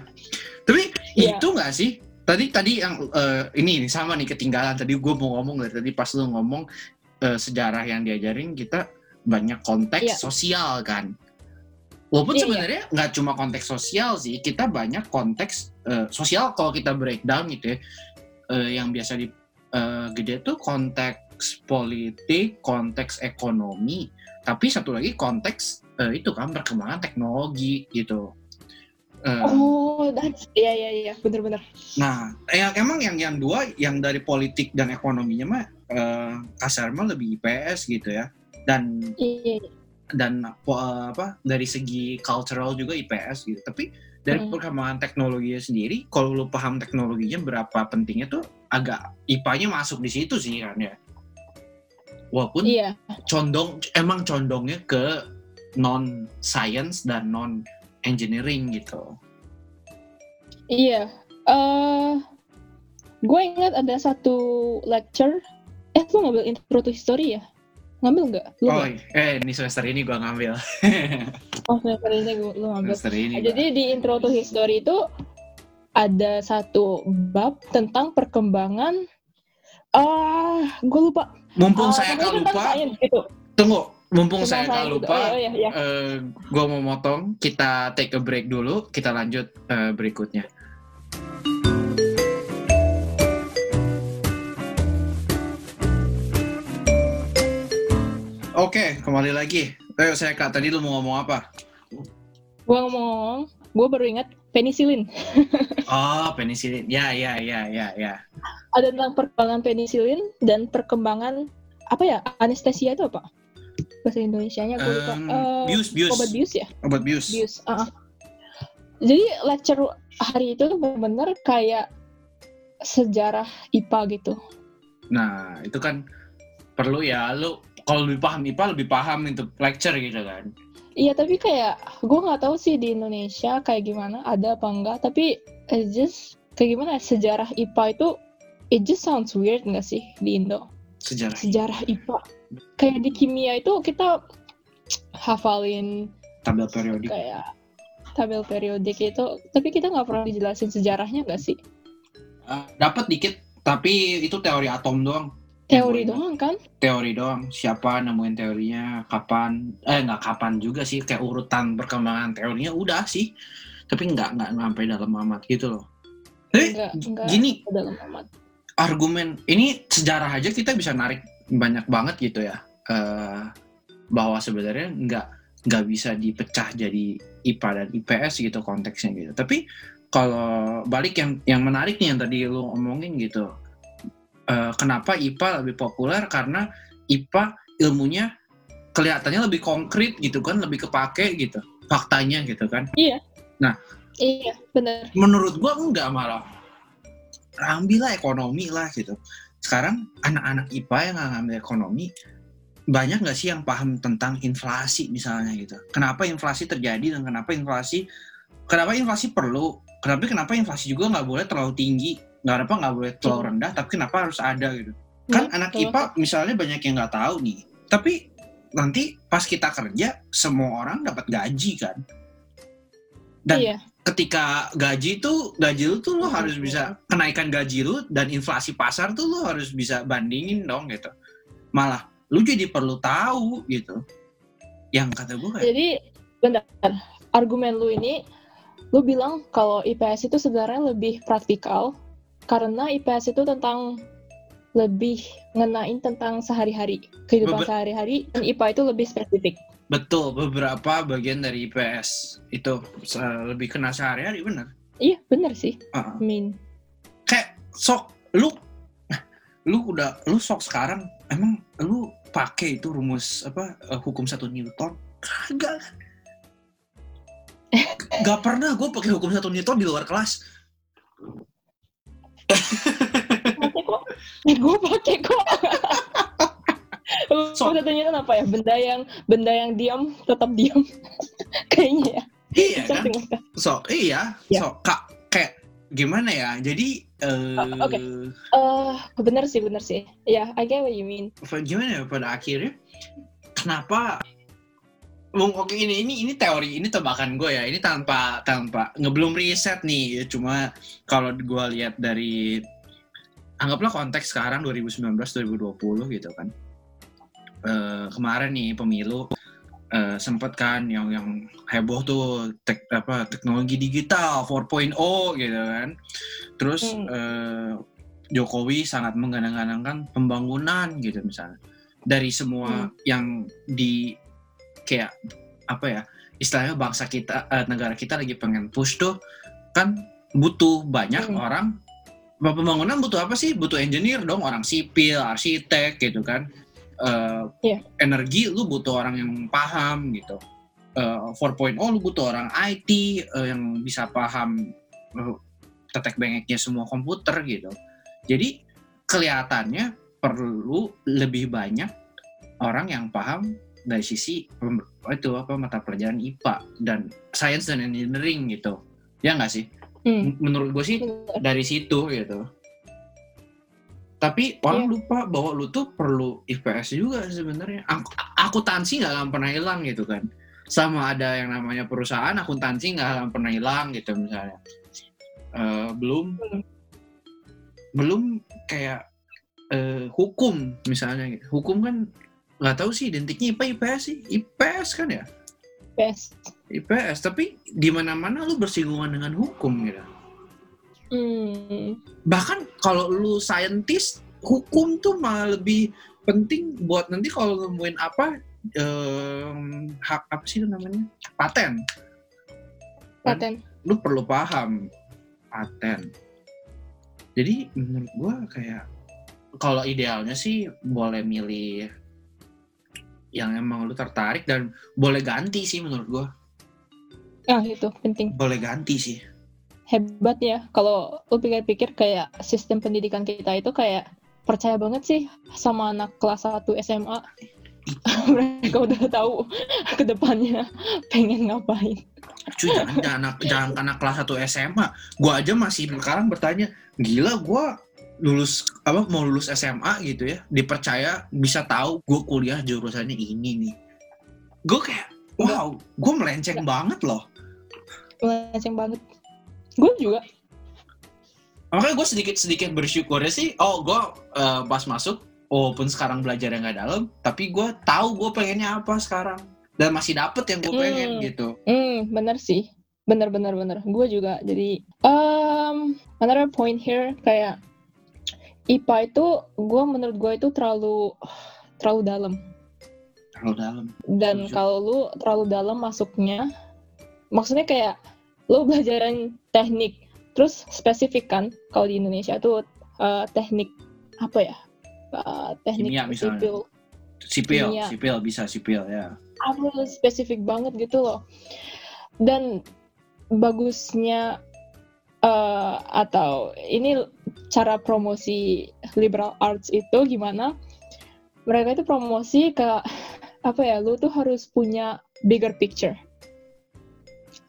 tapi Iya. itu gak sih tadi tadi yang eh, ini nih, sama nih ketinggalan tadi gue mau ngomong dari tadi pas lu ngomong eh, sejarah yang diajarin kita banyak konteks Iya. sosial kan walaupun Iya, iya. sebenarnya nggak cuma konteks sosial sih kita banyak konteks eh, sosial kalau kita breakdown gitu ya eh, yang biasa di eh, gede tuh konteks politik konteks ekonomi tapi satu lagi konteks eh, itu kan perkembangan teknologi gitu Eh, Oh, that's, iya, iya, iya, bener-bener. Nah, yang emang yang yang dua yang dari politik dan ekonominya mah eh, kasar mah lebih IPS gitu ya. Dan Iya, dan po- apa dari segi cultural juga IPS gitu. Tapi dari Hmm. perkembangan teknologinya sendiri, kalau lu paham teknologinya berapa pentingnya tuh agak IPA-nya masuk di situ sih kan ya. Walaupun Iya, condong emang condongnya ke non science dan non engineering gitu. iya. Eh, gue ingat ada satu lecture. Eh, lu ngambil intro to history ya? Ngambil nggak? Lu Oh, nggak? eh ini semester ini gua ngambil. Oh, semester ini gue- lu ngambil. semester ini. gua. Jadi di intro to history itu ada satu bab tentang perkembangan ah gue lupa mumpung Ah, saya gak lupa, science gitu tunggu. Mumpung Tentang saya gak science gitu. lupa, oh, iya, iya. eh, gua mau motong. Kita take a break dulu. Kita lanjut eh, berikutnya. Oke, kembali lagi. Ayo saya kak tadi lu mau ngomong apa? gue ngomong gue baru ingat penicillin Oh, penisilin. Ya, ya, ya, ya, ya. ada tentang perkembangan penicillin dan perkembangan apa ya anestesia itu apa bahasa Indonesia-nya gue lupa Eh, bius, bius. obat bius ya Obat bius. bius ah, ah. jadi lecture hari itu benar-benar kayak sejarah IPA gitu Nah, itu kan perlu ya lu kalau lebih paham IPA lebih paham untuk lecture gitu kan. Iya tapi kayak gue nggak tahu sih di Indonesia kayak gimana ada apa enggak tapi it just kayak gimana ya, sejarah IPA itu it just sounds weird nggak sih di Indo Sejarah. sejarah IPA kayak di kimia itu kita hafalin tabel periodik. kayak tabel periodik itu tapi kita nggak pernah dijelasin sejarahnya nggak sih Eh, dapat dikit tapi itu teori atom doang. Teori doang kan Teori doang. Siapa nemuin teorinya, kapan? Eh nggak kapan juga sih kayak urutan perkembangan teorinya udah sih. Tapi nggak nggak sampai dalam amat gitu loh. Tapi Nggak- nggak gini dalam amat argumen ini sejarah aja kita bisa narik banyak banget gitu ya eh, bahwa sebenarnya nggak nggak bisa dipecah jadi IPA dan IPS gitu konteksnya gitu tapi kalau balik yang yang menarik nih yang tadi lu omongin gitu eh, kenapa IPA lebih populer? Karena IPA ilmunya kelihatannya lebih konkret gitu kan lebih kepake gitu faktanya gitu kan. Iya, Nah. Iya, bener. menurut gua enggak malah ambillah ekonomi lah gitu. Sekarang anak-anak IPA yang nggak ngambil ekonomi banyak nggak sih yang paham tentang inflasi misalnya gitu? Kenapa inflasi terjadi dan kenapa inflasi kenapa inflasi perlu kenapa kenapa inflasi juga nggak boleh terlalu tinggi nggak apa nggak boleh terlalu rendah tapi kenapa harus ada gitu kan Iya, anak betul. IPA misalnya banyak yang nggak tahu nih tapi nanti pas kita kerja semua orang dapat gaji kan dan Iya, ketika gaji tuh gaji lu tuh lo Mhm. harus bisa kenaikan gaji lu dan inflasi pasar tuh lo harus bisa bandingin dong gitu malah lu jadi perlu tahu gitu yang kata gue kayak jadi bentar. Argumen lu ini, lu bilang kalau IPS itu sebenarnya lebih praktikal karena IPS itu tentang lebih ngenain tentang sehari-hari kehidupan sehari-hari dan IPA itu lebih spesifik. betul beberapa bagian dari IPS itu lebih kena sehari-hari bener Iya, bener sih. Heeh. I mean, kayak sok lu lu udah lu sok sekarang emang lu pakai itu rumus apa eh, hukum satu Newton kagak Gak pernah gue pakai hukum satu Newton di luar kelas pakai kok. Gue pakai kok. So- satunya kan apa ya? Benda yang benda yang diam tetap diam. Kayaknya ya. iya kan so iya Ya. so kak kayak gimana ya jadi eh Ah, oke. Eh, bener sih, bener sih. Ya, I get what you mean. gimana ya pada akhirnya kenapa Bung, oke ini ini ini teori ini tebakan gue ya. Ini tanpa tanpa ngebelum riset nih. Cuma kalau gue lihat dari anggaplah konteks sekarang 2019 2020 gitu kan. Eh, kemarin nih pemilu eh, sempet kan yang yang heboh tuh tek, apa teknologi digital 4.0 gitu kan. Terus Hmm. eh, Jokowi sangat menggadang-gadangkan pembangunan gitu misalnya. Dari semua yang di kayak apa ya istilahnya bangsa kita eh, negara kita lagi pengen push tuh kan butuh banyak Hmm. orang. Pembangunan butuh apa sih? Butuh engineer dong orang sipil arsitek gitu kan. Eh, Iya. energi lu butuh orang yang paham gitu. Eh, 4.0 lu butuh orang IT eh, yang bisa paham eh, tetek bengeknya semua komputer gitu. Jadi kelihatannya perlu lebih banyak orang yang paham dari sisi itu apa mata pelajaran IPA dan science dan engineering gitu ya nggak sih Hmm. Menurut gue sih bener. dari situ gitu tapi orang Iya. lupa bahwa lu tuh perlu IPS juga sebenarnya Ak- akuntansi nggak akan pernah hilang gitu kan sama ada yang namanya perusahaan akuntansi nggak akan pernah hilang gitu misalnya Eh, belum Hmm. belum kayak eh, hukum misalnya gitu hukum kan nggak tahu sih identiknya IPA IPS sih IPS kan ya Best. IPS tapi di mana mana lu bersinggungan dengan hukum gitu Hmm. bahkan kalau lu saintis hukum tuh malah lebih penting buat nanti kalau nemuin apa em, hak apa sih itu namanya paten Paten. lu perlu paham paten jadi menurut gua kayak kalau idealnya sih boleh milih yang emang lu tertarik dan boleh ganti sih menurut gua Ah, itu penting. boleh ganti sih Hebat ya. Kalau lu pikir-pikir kayak sistem pendidikan kita itu kayak percaya banget sih sama anak kelas 1 SMA. Mereka udah tahu ke depannya pengen ngapain. cuy jangan jangan anak jangan anak kelas 1 SMA gua aja masih sekarang bertanya gila gua lulus apa mau lulus SMA gitu ya dipercaya bisa tahu gua kuliah jurusannya ini nih gue kayak wow gue melenceng banget loh Melenceng banget. Gue juga. makanya gue sedikit sedikit bersyukurnya sih oh gue eh, pas masuk walaupun sekarang belajar yang gak dalam tapi gue tahu gue pengennya apa sekarang dan masih dapet yang gue pengen Hmm. gitu Hmm, bener sih. Bener, bener, bener. Gue juga. Jadi, um, another point here, kayak IPA itu, gue menurut gue itu terlalu terlalu dalam. terlalu dalam Dan kalau lu terlalu dalam masuknya, maksudnya kayak lu belajaran teknik, terus spesifik kan, kalau di Indonesia tuh uh, teknik apa ya? Uh, teknik Kimia misalnya. sipil. sipil Kimia. sipil bisa sipil ya harus spesifik banget gitu loh. Dan bagusnya eh, atau ini cara promosi liberal arts itu gimana? Mereka itu promosi ke apa ya? Lu tuh harus punya bigger picture.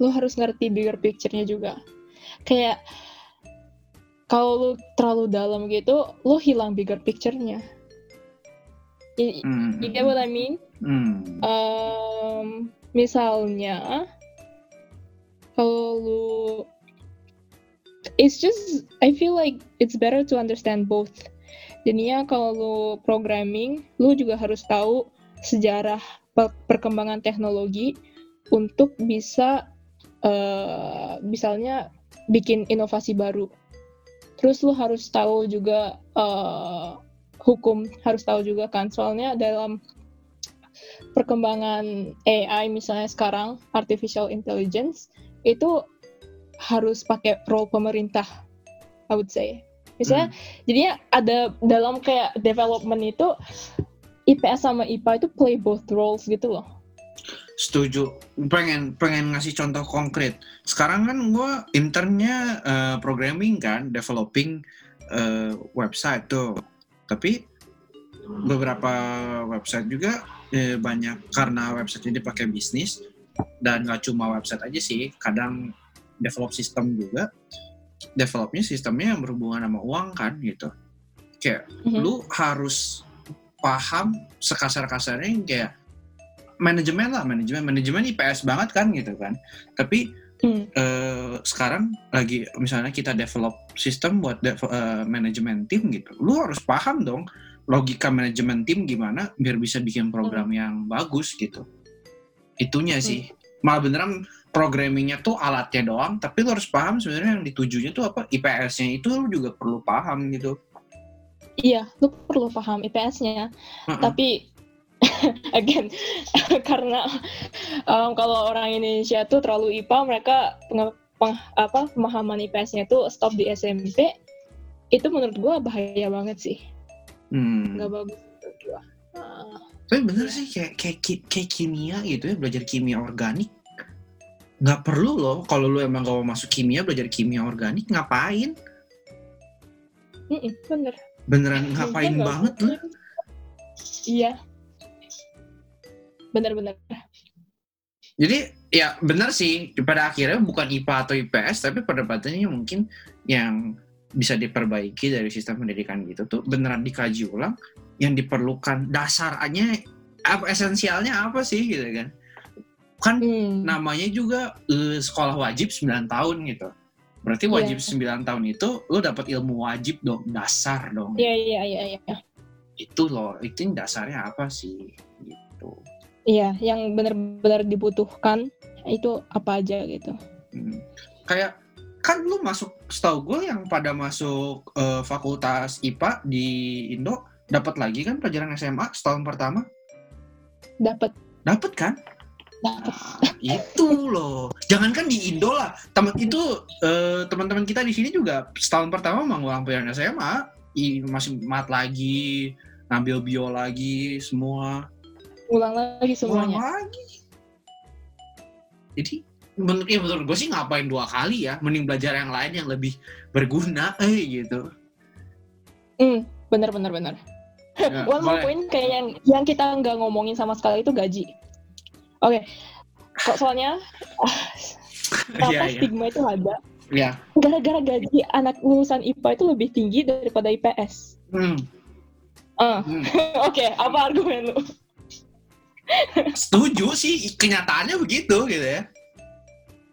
Lu harus ngerti bigger picture-nya juga. Kayak kalau lu terlalu dalam gitu, lu hilang bigger picture-nya. Hmm. You get what I mean? Um, misalnya kalau lu it's just I feel like it's better to understand both. Jadinya kalau lu programming, lu juga harus tahu sejarah per- perkembangan teknologi untuk bisa eh, misalnya bikin inovasi baru. Terus lu harus tahu juga eh, hukum, harus tahu juga kan soalnya dalam perkembangan AI misalnya sekarang artificial intelligence itu harus pakai role pemerintah I would say misalnya jadinya ada dalam kayak development itu IPS sama IPA itu play both roles gitu loh Setuju. Pengen pengen ngasih contoh konkret. Sekarang kan gue internnya eh, programming kan, developing eh, website tuh. Tapi beberapa website juga eh, banyak karena website ini pakai bisnis dan nggak cuma website aja sih. Kadang develop sistem juga. Developnya sistemnya yang berhubungan sama uang kan gitu. Kayak Mhm. lu harus paham sekasar-kasarnya yang kayak manajemen lah manajemen manajemen IPS banget kan gitu kan tapi Hmm. eh, sekarang lagi misalnya kita develop sistem buat dev- eh, manajemen tim gitu lu harus paham dong logika manajemen tim gimana biar bisa bikin program yang bagus gitu itunya sih malah beneran programmingnya tuh alatnya doang tapi lu harus paham sebenarnya yang ditujunya tuh apa IPS-nya itu lu juga perlu paham gitu. Iya lu perlu paham IPS-nya Heeh. tapi again karena um, kalau orang Indonesia tuh terlalu IPA mereka penge- peng- apa pemahaman IPS-nya itu stop di SMP itu menurut gua bahaya banget sih. Hmm. nggak bagus menurut gua. Ah, Tapi bener sih kayak kayak kayak kimia gitu ya belajar kimia organik nggak perlu loh kalau lu emang gak mau masuk kimia belajar kimia organik ngapain? Mm-mm, bener. Beneran ngapain Nggak banget lu? Mungkin. iya bener-bener jadi ya bener sih pada akhirnya bukan IPA atau IPS tapi perdebatannya mungkin yang bisa diperbaiki dari sistem pendidikan gitu tuh beneran dikaji ulang yang diperlukan. Dasarnya apa esensialnya apa sih gitu kan kan Hmm. namanya juga eh, sekolah wajib 9 tahun gitu. Berarti Iya. wajib 9 tahun itu lo dapat ilmu wajib dong, dasar dong. Iya iya iya iya. Itu loh, itu dasarnya apa sih gitu. Iya, yang benar-benar dibutuhkan itu apa aja gitu. Hmm. Kayak kan lu masuk setahu gue yang pada masuk eh, fakultas IPA di Indo dapat lagi kan pelajaran SMA setahun pertama? Dapat Dapat kan? Nah, itu loh. Jangankan di Indo lah. Teman itu eh, teman-teman kita di sini juga setahun pertama mau ngulang pelajaran SMA, i- masih mat lagi, ngambil bio lagi, semua. Ulang lagi semuanya. lagi. Jadi menurut ya menurut gue sih ngapain dua kali ya, mending belajar yang lain yang lebih berguna, eh gitu. Hmm, benar benar benar. Ya, One more boleh. point kayak yang yang kita nggak ngomongin sama sekali itu gaji. Oke, kok soalnya kenapa Iya, iya. stigma itu ada? Ya. Gara-gara gaji anak lulusan IPA itu lebih tinggi daripada IPS. Hmm, Ah, hmm. Oke, apa argumen lu? Setuju sih, kenyataannya begitu gitu ya.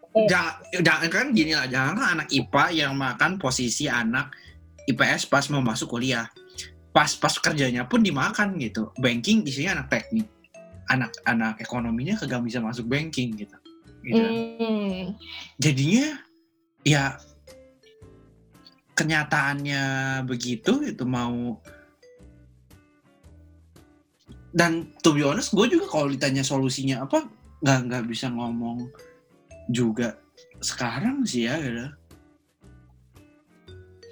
Jangan, jangan kan gini lah, jangan kan anak IPA yang makan posisi anak IPS pas mau masuk kuliah. Pas pas kerjanya pun dimakan gitu. Banking isinya anak teknik. Anak-anak ekonominya kagak bisa masuk banking gitu. gitu. Hmm, Jadinya ya kenyataannya begitu itu mau dan to be honest gue juga kalau ditanya solusinya apa nggak nggak bisa ngomong juga sekarang sih ya gitu.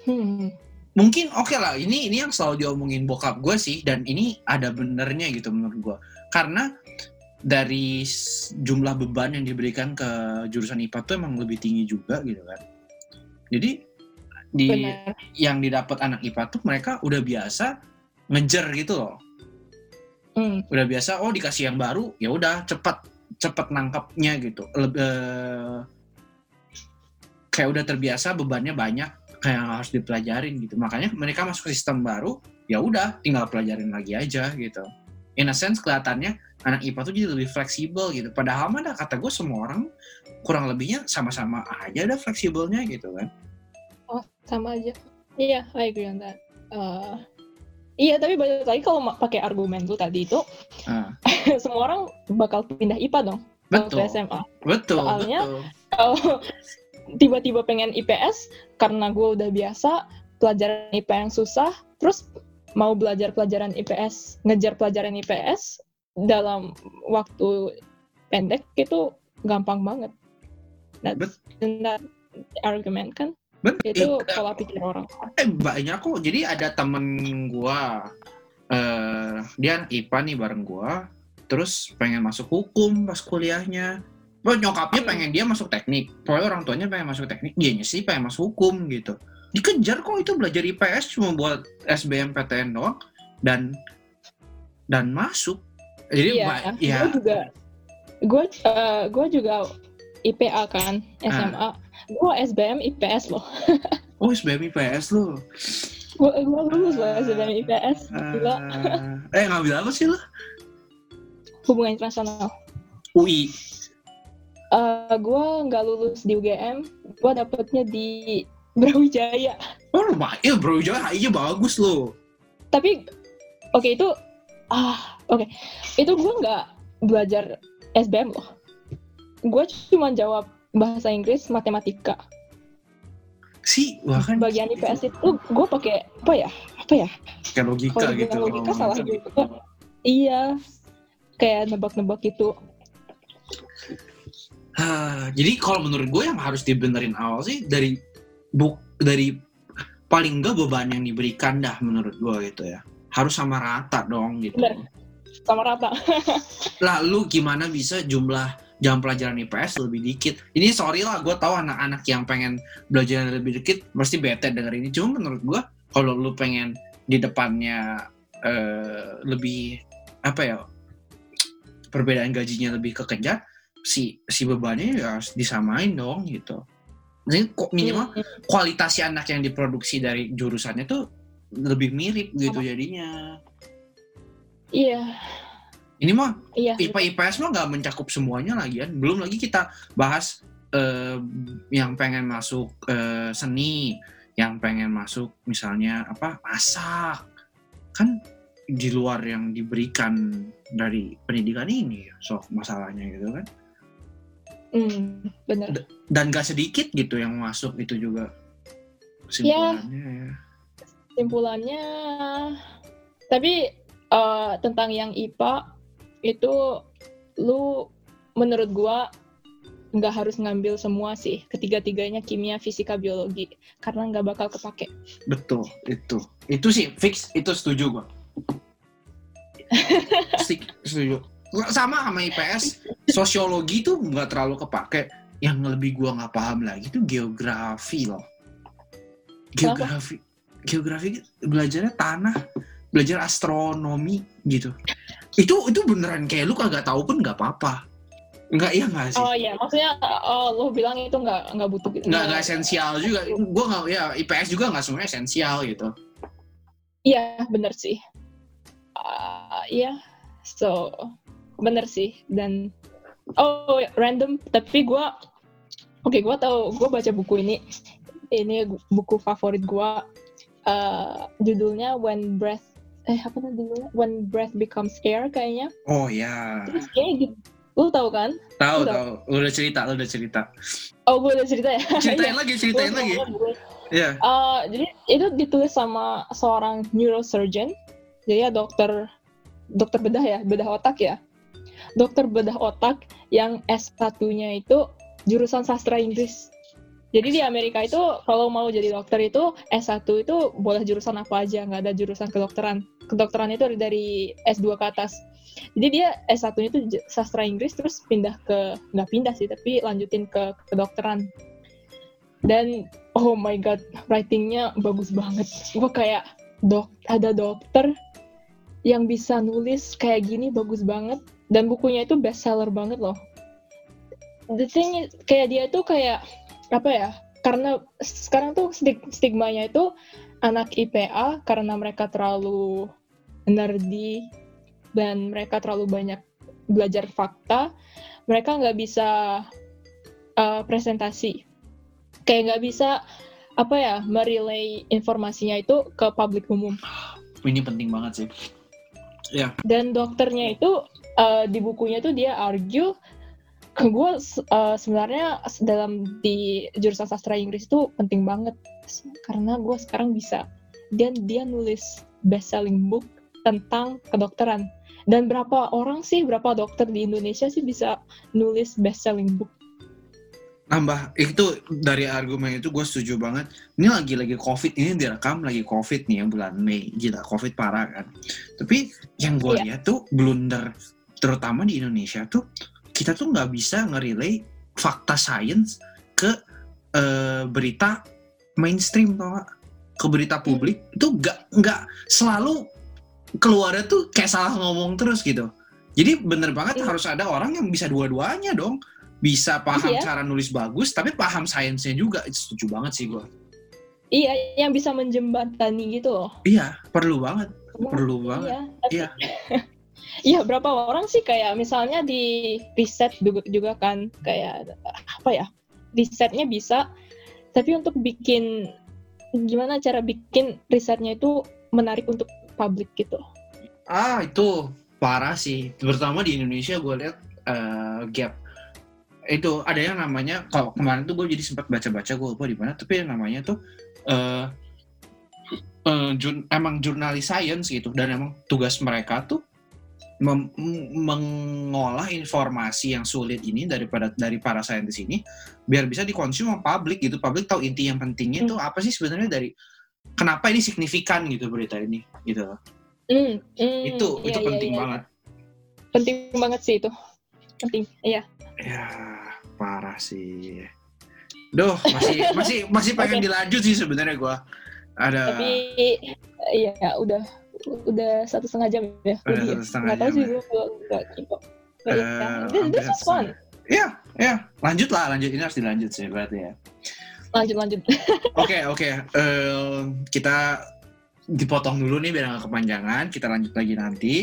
hmm. mungkin oke lah ini ini yang selalu diomongin bokap gue sih dan ini ada benernya gitu menurut gue karena dari jumlah beban yang diberikan ke jurusan IPA tuh emang lebih tinggi juga gitu kan. Jadi di Benar. yang didapat anak IPA tuh mereka udah biasa ngejar gitu loh. Hmm. udah biasa oh dikasih yang baru ya udah cepat cepat nangkapnya gitu. Leb- eh, kayak udah terbiasa bebannya banyak kayak harus dipelajarin gitu. Makanya mereka masuk ke sistem baru ya udah tinggal pelajarin lagi aja gitu in a sense kelihatannya anak IPA tuh jadi lebih fleksibel gitu padahal mah dah kata gue semua orang kurang lebihnya sama-sama aja ada fleksibelnya gitu kan Oh, sama aja. Iya, I agree on that. Uh, iya, tapi balik lagi kalau pakai argumen lu tadi itu, Ah, semua orang bakal pindah IPA dong betul ke SMA. betul Soalnya- betul Kalau tiba-tiba pengen IPS, karena gue udah biasa pelajaran IPA yang susah, terus mau belajar pelajaran IPS, ngejar pelajaran IPS dalam waktu pendek itu gampang banget. That's Bet- that argument kan? Bet- Itu eh, pola pikir orang. Eh banyak kok. Jadi ada temen gua, eh dia anak IPA nih bareng gua, terus pengen masuk hukum pas kuliahnya. Wah, nyokapnya Hmm. pengen dia masuk teknik. Pokoknya orang tuanya pengen masuk teknik, dianya sih pengen masuk hukum gitu. Dikejar kok itu belajar IPS cuma buat SBMPTN doang dan dan masuk. Jadi iya, gue ya juga gue eh, gue juga IPA kan Ah. SMA gue SBM IPS loh oh SBM IPS lu. gue gue lulus loh SBM IPS gila Eh, eh ngambil apa sih lu? hubungan internasional UI. Eh gue nggak lulus di UGM gue dapetnya di Brawijaya. Oh, lumayan, ya, bro. Jangan HI-nya bagus loh. tapi oke itu ah oke. Itu gue nggak belajar SBM loh. Gue cuma jawab bahasa Inggris matematika. Sih bahkan bagian IPS itu gue pakai apa ya apa ya? Kayak logika kalau gitu. logika salah juga. Iya kayak nebak-nebak itu Ah, jadi kalau menurut gue yang harus dibenerin awal sih dari buk dari paling enggak beban yang diberikan dah menurut gue gitu ya. Harus sama rata dong gitu. Bener. sama rata. Lalu gimana bisa jumlah jam pelajaran IPS lebih dikit? Ini sorry lah gue tahu anak-anak yang pengen belajar lebih dikit pasti bete denger ini. Cuma menurut gue kalau lu pengen di depannya eh, lebih apa ya perbedaan gajinya lebih kekejar si si bebannya ya harus disamain dong gitu kok minimal Hmm, kualitas si anak yang diproduksi dari jurusannya tuh lebih mirip gitu jadinya. Iya. Ini mah iya. IPA IPS mah nggak mencakup semuanya lagi kan. Belum lagi kita bahas eh, yang pengen masuk eh, seni yang pengen masuk misalnya apa masak. Kan di luar yang diberikan dari pendidikan ini so masalahnya gitu kan Hmm, bener. Dan gak sedikit gitu yang masuk itu juga. Kesimpulannya ya. simpulannya tapi eh, tentang yang IPA itu lu menurut gua nggak harus ngambil semua sih. Ketiga-tiganya kimia fisika biologi. Karena nggak bakal kepake. Betul itu. Itu sih fix itu setuju gua. Setuju sama sama IPS sosiologi tuh nggak terlalu kepake. Yang lebih gua nggak paham lagi tuh geografi loh. Geografi geografi belajarnya tanah belajar astronomi gitu. Itu itu beneran kayak lu kagak tahu pun nggak apa-apa. Nggak iya nggak sih? Oh iya. Maksudnya oh, lo bilang itu nggak nggak butuh gitu. Nggak nggak esensial juga. Gua nggak ya IPS juga nggak semuanya esensial gitu. Iya, bener sih. Ah, Iya, so bener sih. Dan oh random, tapi gue, oke gue tahu gue baca buku ini. Ini buku favorit gue. Eh, judulnya When Breath, eh apa namanya judulnya? When Breath Becomes Air kayaknya. oh ya Terus kayaknya gitu. Lu tahu kan? tahu tahu lu udah cerita lu udah cerita Oh, gue udah cerita ya. ceritain Iya, lagi ceritain lagi ya Eh, jadi itu ditulis sama seorang neurosurgeon, jadi ya dokter dokter bedah ya, bedah otak ya. Dokter bedah otak yang S1-nya itu jurusan sastra Inggris. Jadi di Amerika itu kalau mau jadi dokter itu S1 itu boleh jurusan apa aja, nggak ada jurusan kedokteran. Kedokteran itu dari S2 ke atas. Jadi dia S1-nya itu sastra Inggris terus pindah ke nggak pindah sih, tapi lanjutin ke kedokteran. Dan oh my god, writingnya bagus banget. Gue kayak dok ada dokter yang bisa nulis kayak gini bagus banget dan bukunya itu bestseller banget loh. The thing is, kayak dia tuh kayak apa ya? Karena sekarang tuh stig- stigmanya itu anak IPA karena mereka terlalu nerdy dan mereka terlalu banyak belajar fakta, mereka nggak bisa uh, presentasi. Kayak nggak bisa apa ya merelay informasinya itu ke publik umum. Ini penting banget sih. dan dokternya itu uh, di bukunya tuh dia argue ke gue uh, sebenarnya dalam di jurusan sastra Inggris itu penting banget karena gue sekarang bisa dan dia nulis best selling book tentang kedokteran dan berapa orang sih berapa dokter di Indonesia sih bisa nulis best selling book Nambah, itu dari argumen itu gue setuju banget. Ini lagi-lagi COVID, ini direkam lagi COVID nih yang bulan Mei. Gila, COVID parah kan. Tapi yang gue Iya. lihat tuh blunder, terutama di Indonesia tuh, kita tuh nggak bisa nge-relay fakta sains ke eh, berita mainstream tau gak? Ke berita publik itu nggak nggak selalu keluarnya tuh kayak salah ngomong terus gitu. Jadi bener banget Iya. harus ada orang yang bisa dua-duanya dong bisa paham Iya. cara nulis bagus tapi paham sainsnya juga itu setuju banget sih gue iya yang bisa menjembatani gitu loh iya perlu banget perlu banget Iya, tapi- Iya. Iya, berapa orang sih kayak misalnya di riset juga, juga kan kayak apa ya? Risetnya bisa, tapi untuk bikin gimana cara bikin risetnya itu menarik untuk publik gitu. ah itu parah sih terutama di Indonesia gue lihat eh, gap itu ada yang namanya kalau kemarin tuh gue jadi sempat baca-baca gue lupa di mana tapi yang namanya tuh eh eh, jur- emang jurnalis science gitu dan emang tugas mereka tuh mem- mengolah informasi yang sulit ini daripada dari para saintis ini biar bisa dikonsum sama publik gitu publik tahu inti yang pentingnya itu apa sih sebenarnya dari kenapa ini signifikan gitu berita ini gitu Hmm, hmm, itu iya, itu iya, penting iya. banget Penting banget sih itu. Penting. Iya. ya parah sih Duh, masih masih masih pengen Oke. dilanjut sih sebenarnya gua. Ada Tapi iya udah udah satu setengah jam ya. Udah lebih ya. satu setengah Nggak tahu jam sih ya. gue nggak keep. Eh, This, was fun. Iya, iya. Lanjut lah, lanjut ini harus dilanjut sih berarti ya. Lanjut lanjut. Oke, oke. Eh, kita dipotong dulu nih biar nggak kepanjangan. Kita lanjut lagi nanti.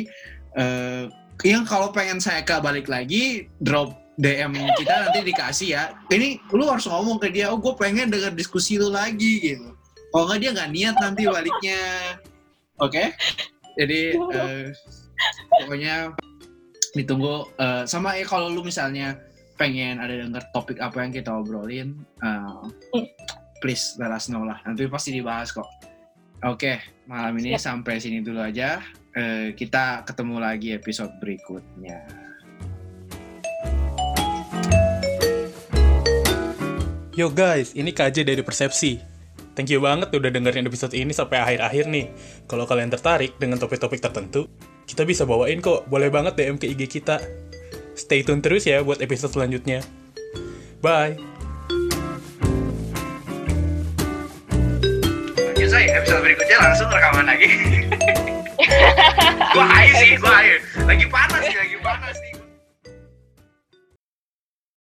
Eh, yang kalau pengen saya ke balik lagi, drop DM kita nanti dikasih ya. Ini lu harus ngomong ke dia, oh gue pengen denger diskusi lu lagi gitu. Kalau nggak dia nggak niat nanti baliknya. Oke? Jadi eh, pokoknya ditunggu. eh, sama ya kalau lu misalnya pengen ada denger topik apa yang kita obrolin, eh, please let us know lah. Nanti pasti dibahas kok. Oke, malam ini sampai sini dulu aja. Eh, kita ketemu lagi episode berikutnya. Yo guys, ini KJ dari Persepsi. Thank you banget udah dengerin episode ini sampai akhir-akhir nih. Kalau kalian tertarik dengan topik-topik tertentu, kita bisa bawain kok. Boleh banget DM ke IG kita. Stay tune terus ya buat episode selanjutnya. Bye! Saya episode berikutnya langsung rekaman lagi. gua hayu sih, gua hayu. Lagi panas nih, lagi panas nih.